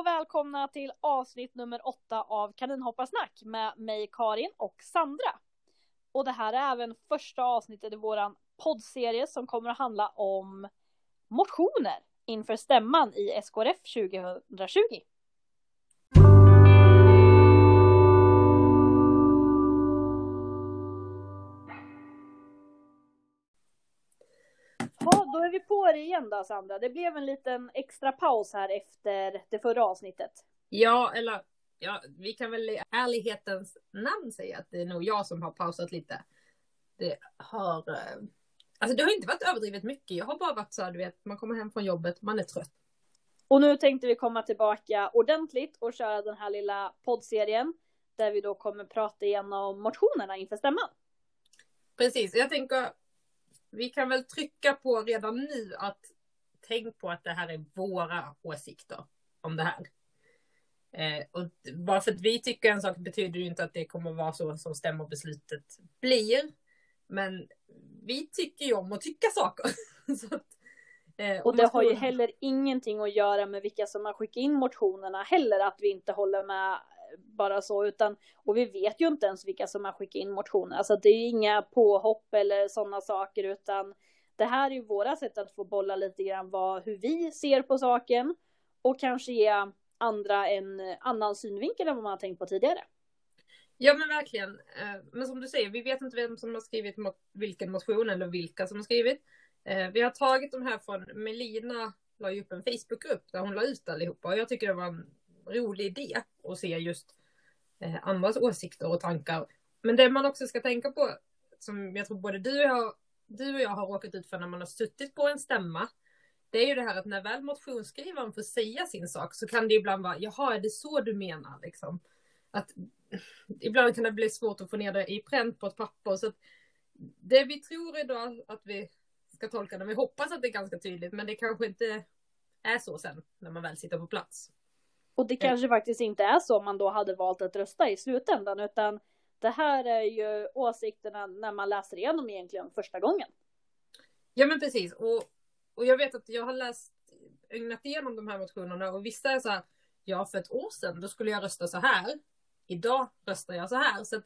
och välkomna till avsnitt nummer åtta av Kaninhopparsnack med mig Karin och Sandra. Och det här är även första avsnittet i våran poddserie som kommer att handla om motioner inför stämman i SKRF 2020. Är vi på det igen då Sandra. Det blev en liten extra paus här efter det förra avsnittet. Ja, eller ja, vi kan väl i ärlighetens namn säga att det är nog jag som har pausat lite. Det har, eh, alltså det har inte varit överdrivet mycket. Jag har bara varit så här, du vet, man kommer hem från jobbet, man är trött. Och nu tänkte vi komma tillbaka ordentligt och köra den här lilla poddserien där vi då kommer prata igenom motionerna inför stämman. Precis, jag tänker vi kan väl trycka på redan nu att tänk på att det här är våra åsikter om det här. Eh, och bara för att vi tycker en sak betyder ju inte att det kommer vara så som stämmobeslutet blir. Men vi tycker ju om att tycka saker. att, eh, och det har ju heller ingenting att göra med vilka som har skickat in motionerna heller, att vi inte håller med bara så, utan och vi vet ju inte ens vilka som har skickat in motioner. Alltså det är ju inga påhopp eller sådana saker, utan det här är ju våra sätt att få bolla lite grann vad, hur vi ser på saken och kanske ge andra en annan synvinkel än vad man har tänkt på tidigare. Ja men verkligen. Eh, men som du säger, vi vet inte vem som har skrivit vilken motion eller vilka som har skrivit. Eh, vi har tagit de här från Melina la ju upp en Facebookgrupp där hon la ut allihopa och jag tycker det var en rolig idé att se just eh, andras åsikter och tankar. Men det man också ska tänka på, som jag tror både du och jag, du och jag har råkat ut för när man har suttit på en stämma, det är ju det här att när väl motionsskrivaren får säga sin sak så kan det ibland vara, jaha, är det så du menar? Liksom. Att, ibland kan det bli svårt att få ner det i pränt på ett papper. Så det vi tror idag att vi ska tolka det, vi hoppas att det är ganska tydligt, men det kanske inte är så sen när man väl sitter på plats. Och det kanske faktiskt inte är så man då hade valt att rösta i slutändan, utan det här är ju åsikterna när man läser igenom egentligen första gången. Ja men precis, och, och jag vet att jag har läst, ägnat igenom de här motionerna och vissa är så här, ja för ett år sedan då skulle jag rösta så här, idag röstar jag så här. Så att,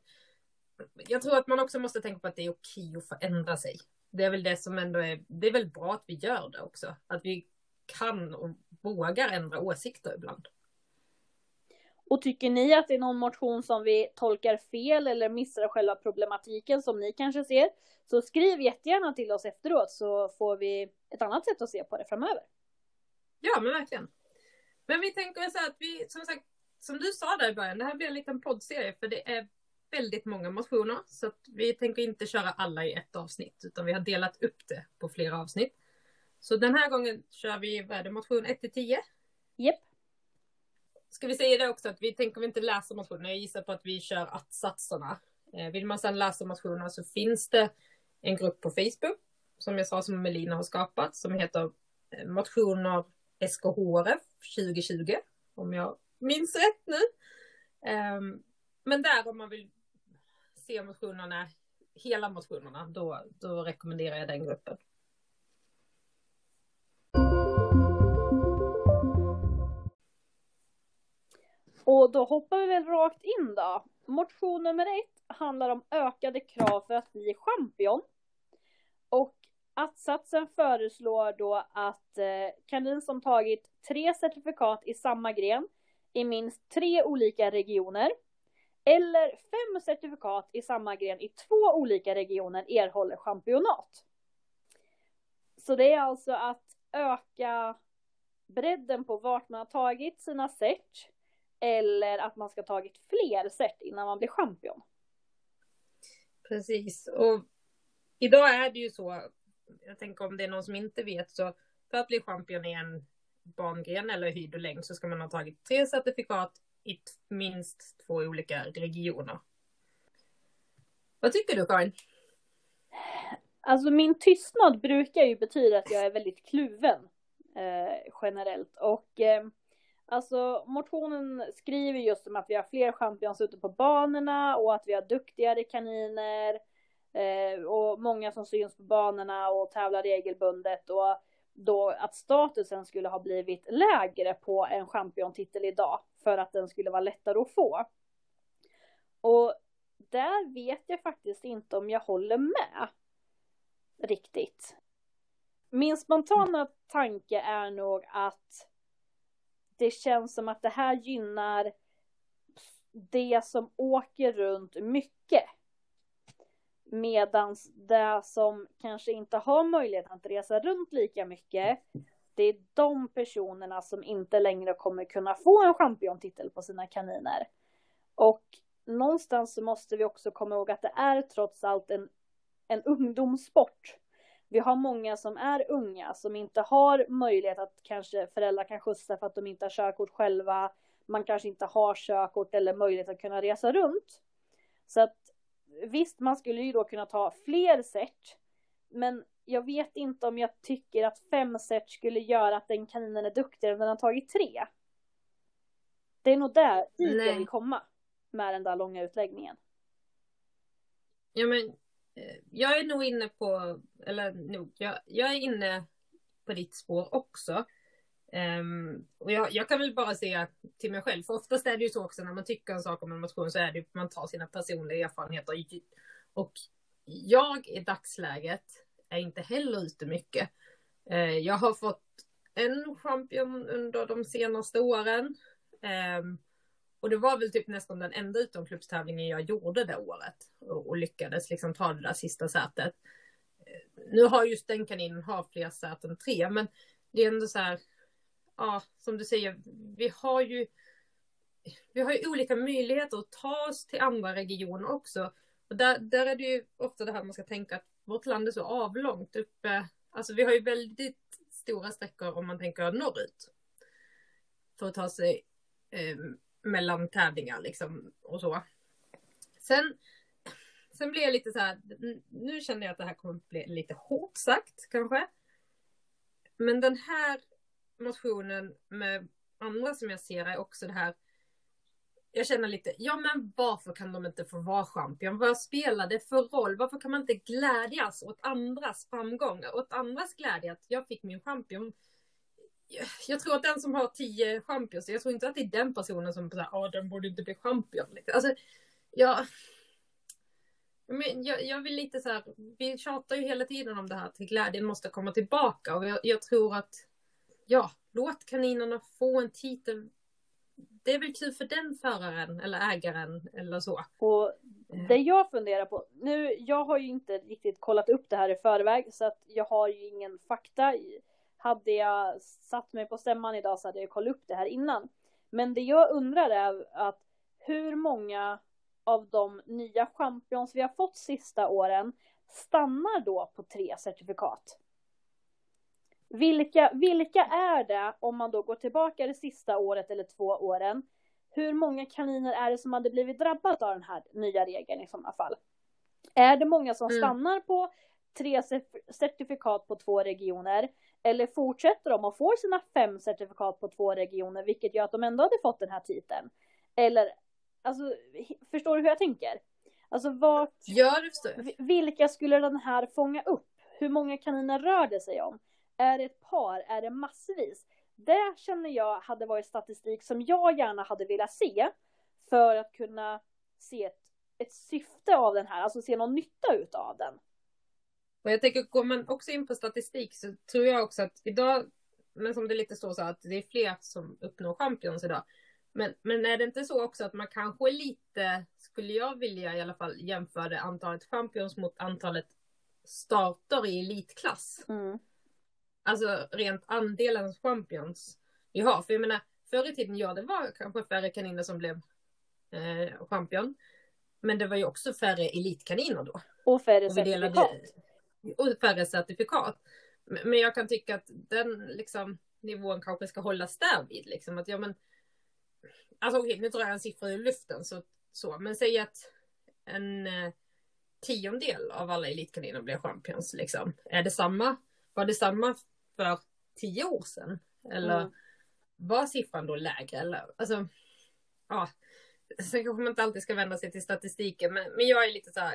jag tror att man också måste tänka på att det är okej att förändra sig. Det är väl det som ändå är, det är väl bra att vi gör det också. Att vi kan och vågar ändra åsikter ibland. Och tycker ni att det är någon motion som vi tolkar fel eller missar själva problematiken som ni kanske ser, så skriv jättegärna till oss efteråt så får vi ett annat sätt att se på det framöver. Ja, men verkligen. Men vi tänker så att vi, som sagt, som du sa där i början, det här blir en liten poddserie för det är väldigt många motioner så att vi tänker inte köra alla i ett avsnitt utan vi har delat upp det på flera avsnitt. Så den här gången kör vi, vad är det, motion 1 till 10? Japp. Ska vi säga det också att vi tänker vi inte läsa motionerna. Jag gissar på att vi kör att-satserna. Eh, vill man sedan läsa motionerna så finns det en grupp på Facebook som jag sa som Melina har skapat som heter eh, Motioner SKHRF 2020 om jag minns rätt nu. Ehm, men där om man vill se motionerna, hela motionerna, då, då rekommenderar jag den gruppen. Och då hoppar vi väl rakt in då. Motion nummer ett handlar om ökade krav för att bli champion. Och att-satsen föreslår då att eh, kanin som tagit tre certifikat i samma gren i minst tre olika regioner eller fem certifikat i samma gren i två olika regioner erhåller championat. Så det är alltså att öka bredden på vart man har tagit sina cert eller att man ska ha tagit fler set innan man blir champion. Precis, och idag är det ju så, jag tänker om det är någon som inte vet, så för att bli champion i en bangren eller höjd och längd så ska man ha tagit tre certifikat i minst två olika regioner. Vad tycker du Karin? Alltså min tystnad brukar ju betyda att jag är väldigt kluven eh, generellt och eh, Alltså motionen skriver just om att vi har fler champions ute på banorna och att vi har duktigare kaniner eh, och många som syns på banorna och tävlar regelbundet och då att statusen skulle ha blivit lägre på en championtitel idag för att den skulle vara lättare att få. Och där vet jag faktiskt inte om jag håller med riktigt. Min spontana tanke är nog att det känns som att det här gynnar det som åker runt mycket. Medan det som kanske inte har möjlighet att resa runt lika mycket, det är de personerna som inte längre kommer kunna få en championtitel på sina kaniner. Och någonstans så måste vi också komma ihåg att det är trots allt en, en ungdomssport. Vi har många som är unga som inte har möjlighet att kanske föräldrar kan skjutsa för att de inte har körkort själva. Man kanske inte har körkort eller möjlighet att kunna resa runt. Så att visst, man skulle ju då kunna ta fler set. Men jag vet inte om jag tycker att fem set skulle göra att den kaninen är duktigare än den har tagit tre. Det är nog där dit jag vill komma med den där långa utläggningen. Ja men Eh, jag är nog inne på, eller nog, jag, jag är inne på ditt spår också. Um, och jag, jag, kan väl bara säga till mig själv, för oftast är det ju så också när man tycker en sak om en motion så är det ju man tar sina personliga erfarenheter. Och jag i dagsläget är inte heller ute mycket. Uh, jag har fått en champion under de senaste åren. Um, och det var väl typ nästan den enda utomklubbstävlingen jag gjorde det året. Och, och lyckades liksom ta det där sista sätet. Eh, nu har just den kaninen har fler säten än tre, men det är ändå så här. Ja, som du säger, vi har ju. Vi har ju olika möjligheter att ta oss till andra regioner också. Och där, där är det ju ofta det här man ska tänka att vårt land är så avlångt uppe. Alltså vi har ju väldigt stora sträckor om man tänker norrut. För att ta sig eh, mellan tävlingar liksom och så. Sen, sen blir jag lite så här, nu känner jag att det här kommer bli lite hårt sagt kanske. Men den här motionen med andra som jag ser är också det här. Jag känner lite, ja men varför kan de inte få vara champion? Vad spelar det för roll? Varför kan man inte glädjas åt andras framgångar? Åt andras glädje att jag fick min champion jag tror att den som har tio champions, jag tror inte att det är den personen som säger ja den borde inte bli champion. Liksom. Alltså, jag, men jag, jag vill lite så här, vi tjatar ju hela tiden om det här till glädjen måste komma tillbaka och jag, jag tror att ja, låt kaninerna få en titel. Det är väl kul för den föraren eller ägaren eller så. Och det jag funderar på, nu, jag har ju inte riktigt kollat upp det här i förväg så att jag har ju ingen fakta hade jag satt mig på stämman idag så hade jag kollat upp det här innan. Men det jag undrar är att hur många av de nya champions vi har fått sista åren stannar då på tre certifikat? Vilka, vilka är det om man då går tillbaka det sista året eller två åren? Hur många kaniner är det som hade blivit drabbat av den här nya regeln i sådana fall? Är det många som mm. stannar på tre certifikat på två regioner? Eller fortsätter de och får sina fem certifikat på två regioner, vilket gör att de ändå hade fått den här titeln? Eller, alltså, förstår du hur jag tänker? Alltså vart, ja, vilka skulle den här fånga upp? Hur många kaniner rör det sig om? Är det ett par? Är det massvis? Det känner jag hade varit statistik som jag gärna hade velat se för att kunna se ett, ett syfte av den här, alltså se någon nytta utav den. Och jag tänker, går man också in på statistik så tror jag också att idag, men som det lite står så att det är fler som uppnår champions idag. Men, men är det inte så också att man kanske lite, skulle jag vilja i alla fall jämföra antalet champions mot antalet starter i elitklass? Mm. Alltså rent andelen champions vi har. För jag menar, förr i tiden, ja det var kanske färre kaniner som blev eh, champion. Men det var ju också färre elitkaniner då. Och färre certifikat och färre certifikat. Men jag kan tycka att den liksom, nivån kanske ska hållas därvid. Liksom. Att, ja, men, alltså, okay, nu drar jag en siffra ur luften, så, så. men säg att en eh, tiondel av alla elitkaniner blir champions. Liksom. Är det samma? Var det samma för tio år sedan? Eller mm. var siffran då lägre? Eller, alltså, ja. Sen kanske man inte alltid ska vända sig till statistiken, men, men jag är lite så här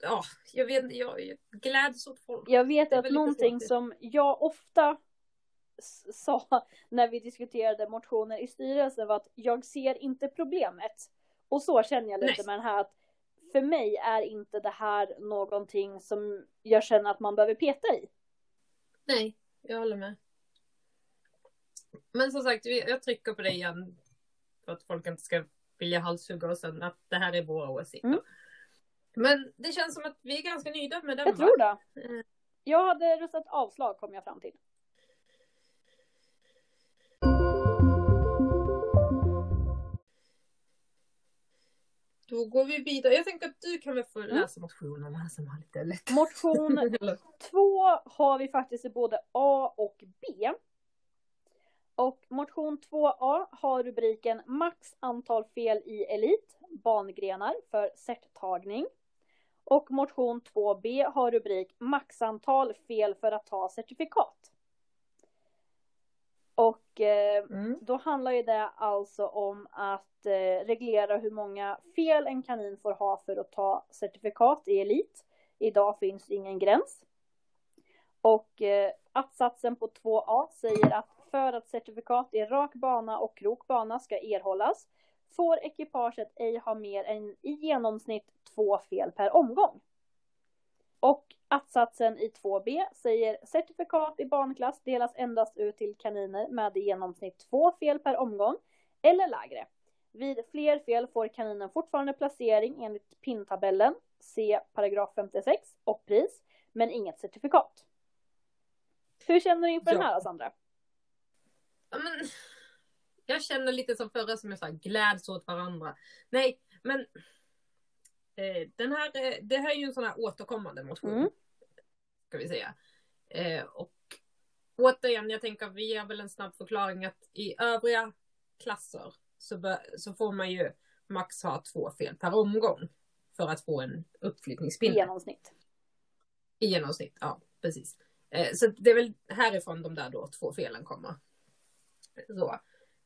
ja, jag vet jag, jag gläds åt folk. Jag vet att någonting som jag ofta sa när vi diskuterade motioner i styrelsen var att jag ser inte problemet. Och så känner jag lite Nej. med den här att för mig är inte det här någonting som jag känner att man behöver peta i. Nej, jag håller med. Men som sagt, jag trycker på det igen. För att folk inte ska vilja halshugga sen att det här är våra åsikter. Mm. Men det känns som att vi är ganska nöjda med den Jag tror det. Eh. Jag hade röstat avslag kom jag fram till. Då går vi vidare. Jag tänker att du kan väl få Mm. läsa motionerna här som har lite lätt. Motion Två har vi faktiskt i både A och B. Och motion 2A har rubriken Max antal fel i elit, bangrenar för certtagning. Och motion 2B har rubrik Maxantal fel för att ta certifikat. Och eh, Mm. då handlar ju det alltså om att eh, reglera hur många fel en kanin får ha för att ta certifikat i elit. Idag finns ingen gräns. Och eh, att-satsen på 2a säger att för att certifikat i rak bana och krokbana ska erhållas får ekipaget ej ha mer än i genomsnitt två fel per omgång. Och att-satsen i 2b säger certifikat i barnklass delas endast ut till kaniner med i genomsnitt två fel per omgång eller lägre. Vid fler fel får kaninen fortfarande placering enligt pintabellen, se paragraf 56 och pris, men inget certifikat. Hur känner du inför den Ja. här Sandra? Ja, men, jag känner lite som förra som jag sa, gläds åt varandra. Nej, men eh, den här, eh, det här är ju en sån här återkommande motion. Mm. Ska vi säga. Eh, och återigen, jag tänker att vi ger väl en snabb förklaring att i övriga klasser så, bör, så får man ju max ha två fel per omgång för att få en I uppflyttningspinne. genomsnitt. I genomsnitt, ja precis. Eh, så det är väl härifrån de där då två felen kommer. Så.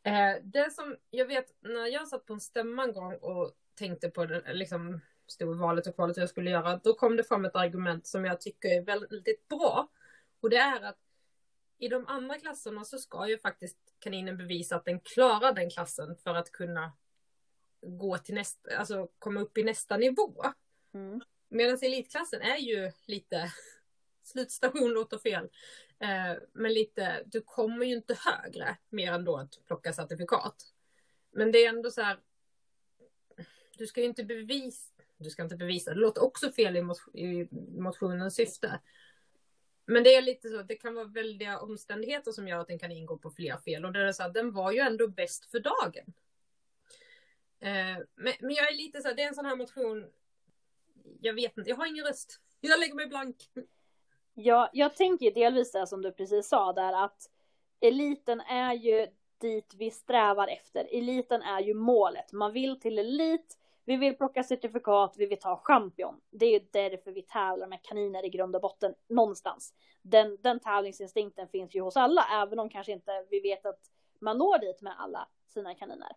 Eh, det som jag vet när jag satt på en stämma en gång och tänkte på det, liksom stod valet och kvalet jag skulle göra, då kom det fram ett argument som jag tycker är väldigt bra. Och det är att i de andra klasserna så ska ju faktiskt kaninen bevisa att den klarar den klassen för att kunna gå till nästa, alltså komma upp i nästa nivå. Mm. Medan elitklassen är ju lite, slutstation låter fel, Eh, men lite, du kommer ju inte högre mer än då att plocka certifikat. Men det är ändå så här, du ska ju inte bevisa, du ska inte bevisa, det låter också fel i, mot, i motionens syfte. Men det är lite så, det kan vara väldiga omständigheter som gör att den kan ingå på fler fel och det är så här, den var ju ändå bäst för dagen. Eh, men, men jag är lite så här, det är en sån här motion, jag vet inte, jag har ingen röst. Jag lägger mig blank. Ja, jag tänker delvis det som du precis sa där att eliten är ju dit vi strävar efter. Eliten är ju målet. Man vill till elit, vi vill plocka certifikat, vi vill ta champion. Det är ju därför vi tävlar med kaniner i grund och botten någonstans. Den, den tävlingsinstinkten finns ju hos alla, även om kanske inte vi vet att man når dit med alla sina kaniner.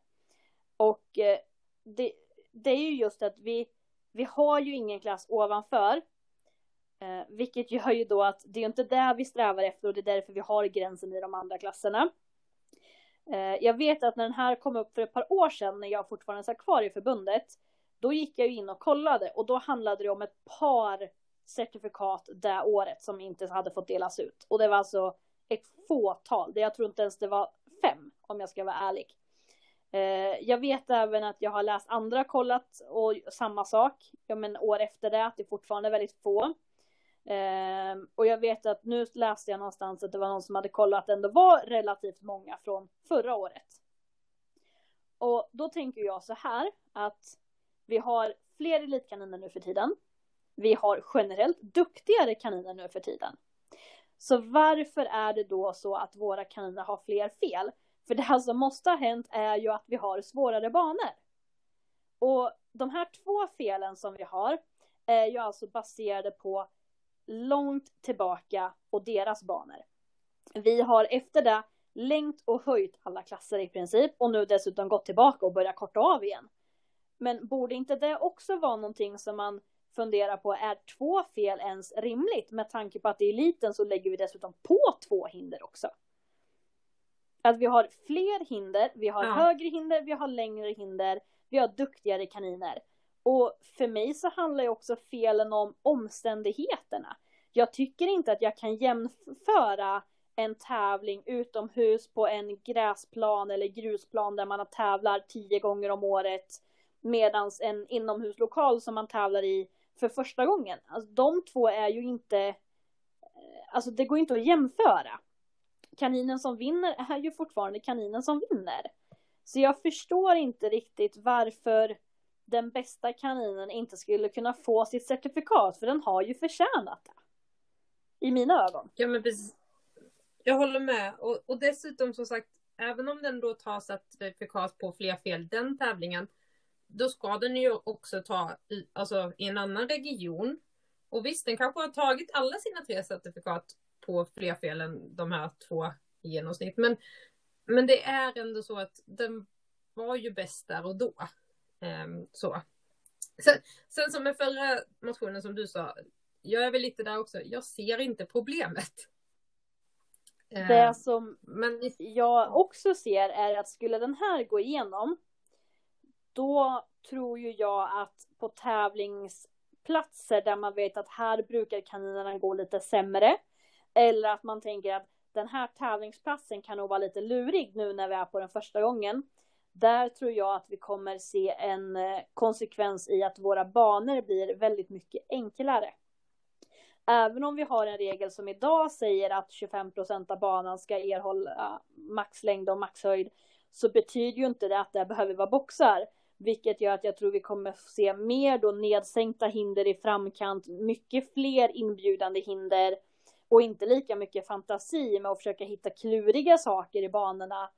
Och eh, det, det är ju just att vi, vi har ju ingen klass ovanför. Eh, vilket gör ju då att det är inte det vi strävar efter och det är därför vi har gränsen i de andra klasserna. Eh, jag vet att när den här kom upp för ett par år sedan när jag fortfarande satt kvar i förbundet. Då gick jag ju in och kollade och då handlade det om ett par certifikat det året som inte hade fått delas ut. Och det var alltså ett fåtal. Jag tror inte ens det var fem om jag ska vara ärlig. Eh, jag vet även att jag har läst andra kollat och samma sak. Ja, men år efter det att det fortfarande är väldigt få. Eh, och jag vet att nu läste jag någonstans att det var någon som hade kollat att det ändå var relativt många från förra året. Och då tänker jag så här att vi har fler elitkaniner nu för tiden. Vi har generellt duktigare kaniner nu för tiden. Så varför är det då så att våra kaniner har fler fel? För det här som måste ha hänt är ju att vi har svårare banor. Och de här två felen som vi har är ju alltså baserade på långt tillbaka och deras banor. Vi har efter det längt och höjt alla klasser i princip och nu dessutom gått tillbaka och börjat korta av igen. Men borde inte det också vara någonting som man funderar på, är två fel ens rimligt? Med tanke på att i eliten så lägger vi dessutom på två hinder också. Att vi har fler hinder, vi har ja. högre hinder, vi har längre hinder, vi har duktigare kaniner. Och för mig så handlar ju också felen om omständigheterna. Jag tycker inte att jag kan jämföra en tävling utomhus på en gräsplan eller grusplan där man tävlar tio gånger om året medan en inomhuslokal som man tävlar i för första gången. Alltså, de två är ju inte, eh, alltså det går inte att jämföra. Kaninen som vinner är ju fortfarande kaninen som vinner. Så jag förstår inte riktigt varför den bästa kaninen inte skulle kunna få sitt certifikat, för den har ju förtjänat det. I mina ögon. Ja men precis. Jag håller med. Och, och dessutom som sagt, även om den då tar certifikat på fler fel den tävlingen, då ska den ju också ta i, alltså, i en annan region. Och visst, den kanske har tagit alla sina tre certifikat på fler fel än de här två i genomsnitt. Men, men det är ändå så att den var ju bäst där och då. Um, så. Sen, sen som med förra motionen som du sa, jag är väl lite där också, jag ser inte problemet. Det ehm, som men... jag också ser är att skulle den här gå igenom, då tror ju jag att på tävlingsplatser där man vet att här brukar kaninerna gå lite sämre, eller att man tänker att den här tävlingsplatsen kan nog vara lite lurig nu när vi är på den första gången. Där tror jag att vi kommer se en eh, konsekvens i att våra banor blir väldigt mycket enklare. Även om vi har en regel som idag säger att 25 procent av banan ska erhålla maxlängd och maxhöjd så betyder ju inte det att det behöver vara boxar. Vilket gör att jag tror vi kommer se mer då nedsänkta hinder i framkant, mycket fler inbjudande hinder och inte lika mycket fantasi med att försöka hitta kluriga saker i banorna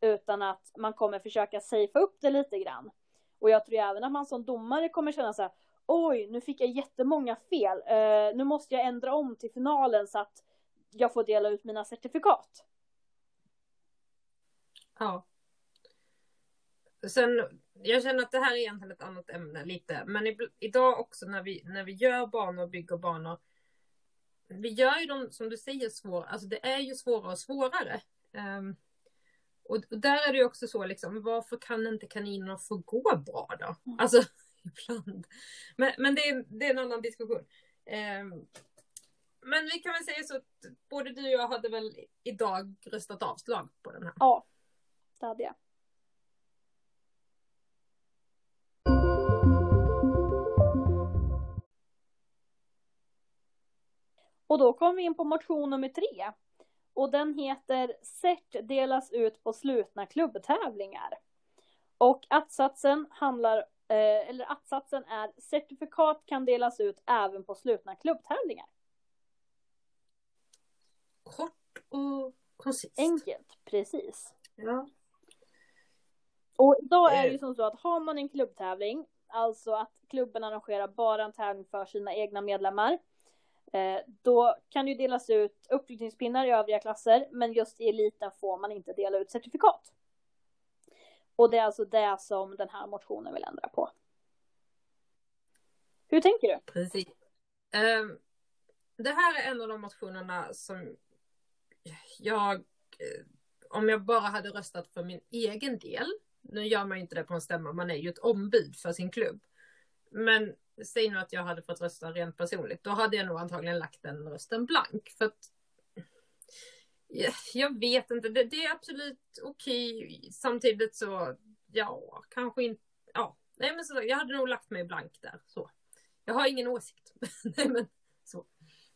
utan att man kommer försöka safea upp det lite grann. Och jag tror även att man som domare kommer känna så här, oj, nu fick jag jättemånga fel, uh, nu måste jag ändra om till finalen så att jag får dela ut mina certifikat. Ja. Sen, jag känner att det här är egentligen ett annat ämne lite, men i, idag också när vi, när vi gör banor och bygger banor, vi gör ju dem som du säger svåra, alltså det är ju svårare och svårare. Um, och, och, där är det ju också så liksom, varför kan inte kaninerna få gå bra då? Mm. Alltså, ibland. Men, men det, är, det är en annan diskussion. Um, men vi kan väl säga så att både du och jag hade väl idag röstat avslag på den här. Ja, det hade jag. Och då kommer vi in på motion nummer tre. Och den heter Cert delas ut på slutna klubbtävlingar. Och att-satsen handlar, eh, eller att-satsen är certifikat kan delas ut även på slutna klubbtävlingar. Kort och koncist. Enkelt, precis. Ja. Och idag är det ju som så att har man en klubbtävling, alltså att klubben arrangerar bara en tävling för sina egna medlemmar, Eh, Eh, då kan det ju delas ut uppflyttningspinnar i övriga klasser, men just i eliten får man inte dela ut certifikat. Och det är alltså det som den här motionen vill ändra på. Hur tänker du? Precis. Ehm, det här är en av de motionerna som jag, eh, om jag bara hade röstat för min egen del, nu gör man ju inte det på en stämma, man är ju ett ombud för sin klubb. Men säg nu att jag hade fått rösta rent personligt, då hade jag nog antagligen lagt den rösten blank. För att jag vet inte, det, det är absolut okej. Okay. Samtidigt så, ja, kanske inte, ja. Nej men så, jag hade nog lagt mig blank där. Så. Jag har ingen åsikt. nej men så.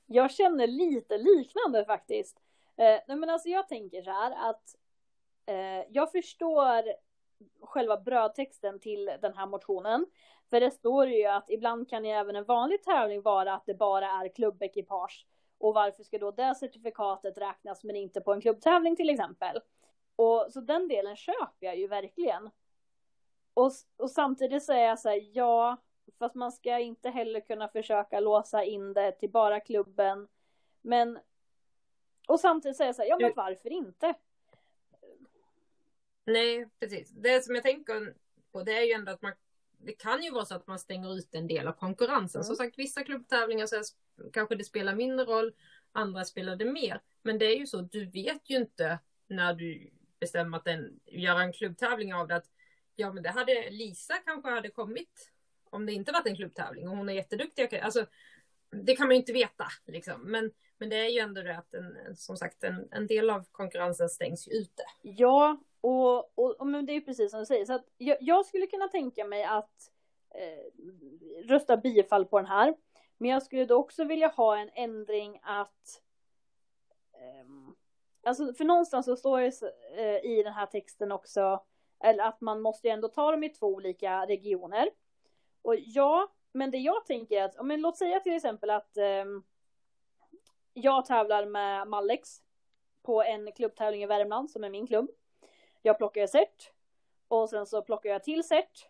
Jag känner lite liknande faktiskt. Eh, nej men alltså jag tänker så här att eh, jag förstår själva brödtexten till den här motionen. För det står ju att ibland kan ju även en vanlig tävling vara att det bara är klubbekipage. Och varför ska då det certifikatet räknas men inte på en klubbtävling till exempel? Och så den delen köper jag ju verkligen. Och, och samtidigt säger jag så här, ja, fast man ska inte heller kunna försöka låsa in det till bara klubben. Men, och samtidigt säger jag så här, ja men varför inte? Nej, precis. Det som jag tänker på det är ju ändå att man det kan ju vara så att man stänger ut en del av konkurrensen. Mm. Som sagt, vissa klubbtävlingar så kanske det spelar mindre roll, andra spelar det mer. Men det är ju så, du vet ju inte när du bestämmer att den, göra en klubbtävling av det att ja men det hade Lisa kanske hade kommit om det inte varit en klubbtävling och hon är jätteduktig. Alltså, det kan man ju inte veta liksom. Men, men det är ju ändå det att en, som sagt en, en del av konkurrensen stängs ute. Ja, och, och, och men det är precis som du säger. Så att jag, jag skulle kunna tänka mig att eh, rösta bifall på den här. Men jag skulle då också vilja ha en ändring att eh, Alltså för någonstans så står det eh, i den här texten också eller att man måste ju ändå ta dem i två olika regioner. Och ja, men det jag tänker är att, men låt säga till exempel att eh, jag tävlar med Mallex på en klubbtävling i Värmland som är min klubb. Jag plockar cert och sen så plockar jag till cert.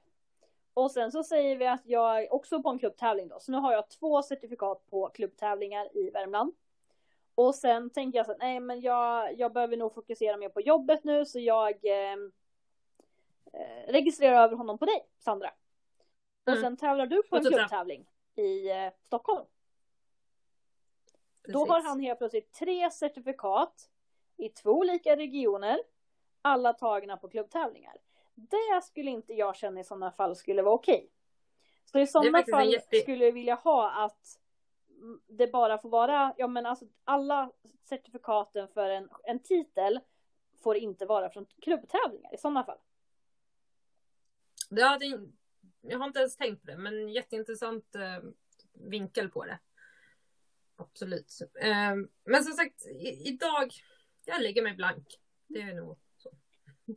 Och sen så säger vi att jag är också på en klubbtävling då, så nu har jag två certifikat på klubbtävlingar i Värmland. Och sen tänker jag så att nej men jag, jag behöver nog fokusera mer på jobbet nu så jag eh, registrerar över honom på dig Sandra. Och mm. sen tävlar du på en klubbtävling i eh, Stockholm. Precis. Då har han helt plötsligt tre certifikat i två olika regioner. Alla tagna på klubbtävlingar. Det skulle inte jag känna i sådana fall skulle vara okej. Så i sådana fall jätte... skulle jag vilja ha att det bara får vara, ja men alltså alla certifikaten för en, en titel får inte vara från klubbtävlingar i sådana fall. Ja, det, jag har inte ens tänkt på det, men jätteintressant eh, vinkel på det. Absolut. Eh, men som sagt, i, idag, jag lägger mig blank. Det är nog.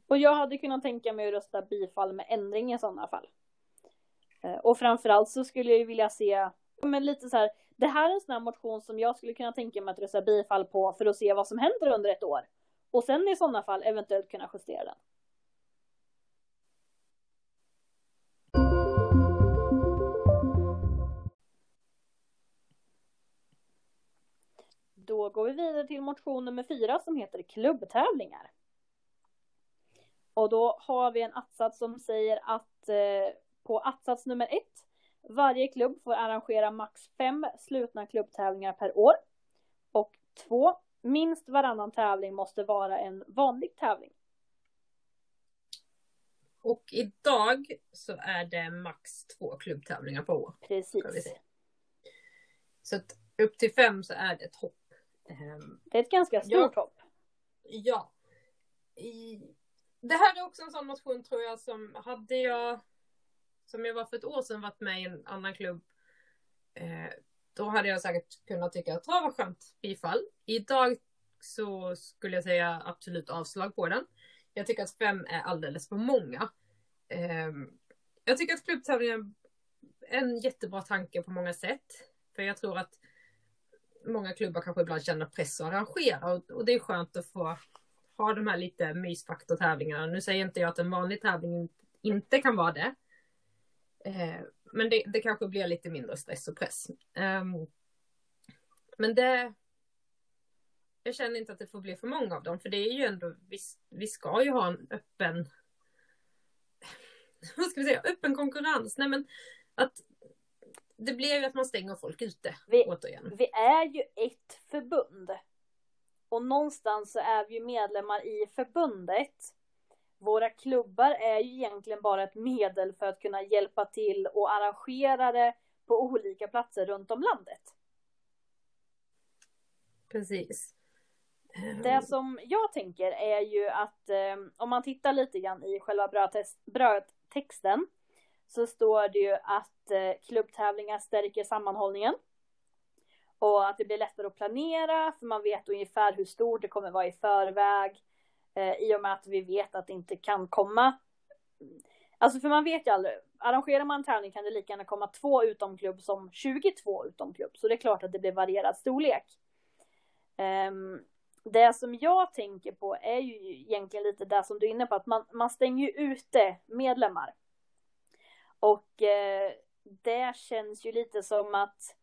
Och jag hade kunnat tänka mig att rösta bifall med ändring i sådana fall. Eh, och framförallt så skulle jag ju vilja se, men lite så här, det här är en sån här motion som jag skulle kunna tänka mig att rösta bifall på för att se vad som händer under ett år. Och sen i sådana fall eventuellt kunna justera den. Då går vi vidare till motion nummer fyra som heter klubbtävlingar. Och då har vi en att-sats som säger att eh, på att-sats nummer ett varje klubb får arrangera max fem slutna klubbtävlingar per år. Och två, minst varannan tävling måste vara en vanlig tävling. Och idag så är det max två klubbtävlingar per år. Precis. Så att upp till fem så är det ett hopp. Ehm, det är ett ganska stort ja. hopp. Ja. I... Det här är också en sån motion tror jag som hade jag som jag var för ett år sedan varit med i en annan klubb. Eh, då hade jag säkert kunnat tycka att det var skönt bifall. Idag så skulle jag säga absolut avslag på den. Jag tycker att fem är alldeles för många. Eh, jag tycker att klubbtävlingen är en jättebra tanke på många sätt. För jag tror att många klubbar kanske ibland känner press att arrangera och, och det är skönt att få ha de här lite mysfaktortävlingarna. Nu säger inte jag att en vanlig tävling inte kan vara det. Eh, men det, det, kanske blir lite mindre stress och press. Um, men det... Jag känner inte att det får bli för många av dem, för det är ju ändå, vi, vi ska ju ha en öppen... Vad ska vi säga? Öppen konkurrens. Nej men att det blir ju att man stänger folk ute. Vi, återigen. vi är ju ett förbund. Och någonstans så är vi ju medlemmar i förbundet våra klubbar är ju egentligen bara ett medel för att kunna hjälpa till och arrangera det på olika platser runt om landet. Precis. Det som jag tänker är ju att eh, om man tittar lite grann i själva brödtexten så står det ju att eh, klubbtävlingar stärker sammanhållningen. Och att det blir lättare att planera för man vet ungefär hur stort det kommer vara i förväg. Eh, I och med att vi vet att det inte kan komma. Alltså för man vet ju aldrig. Arrangerar man en tävling kan det lika gärna komma två utomklubb som 22 utomklubb. Så det är klart att det blir varierad storlek. Um, det som jag tänker på är ju egentligen lite det som du är inne på. Att man, man stänger ju ute medlemmar. Och eh, det känns ju lite som att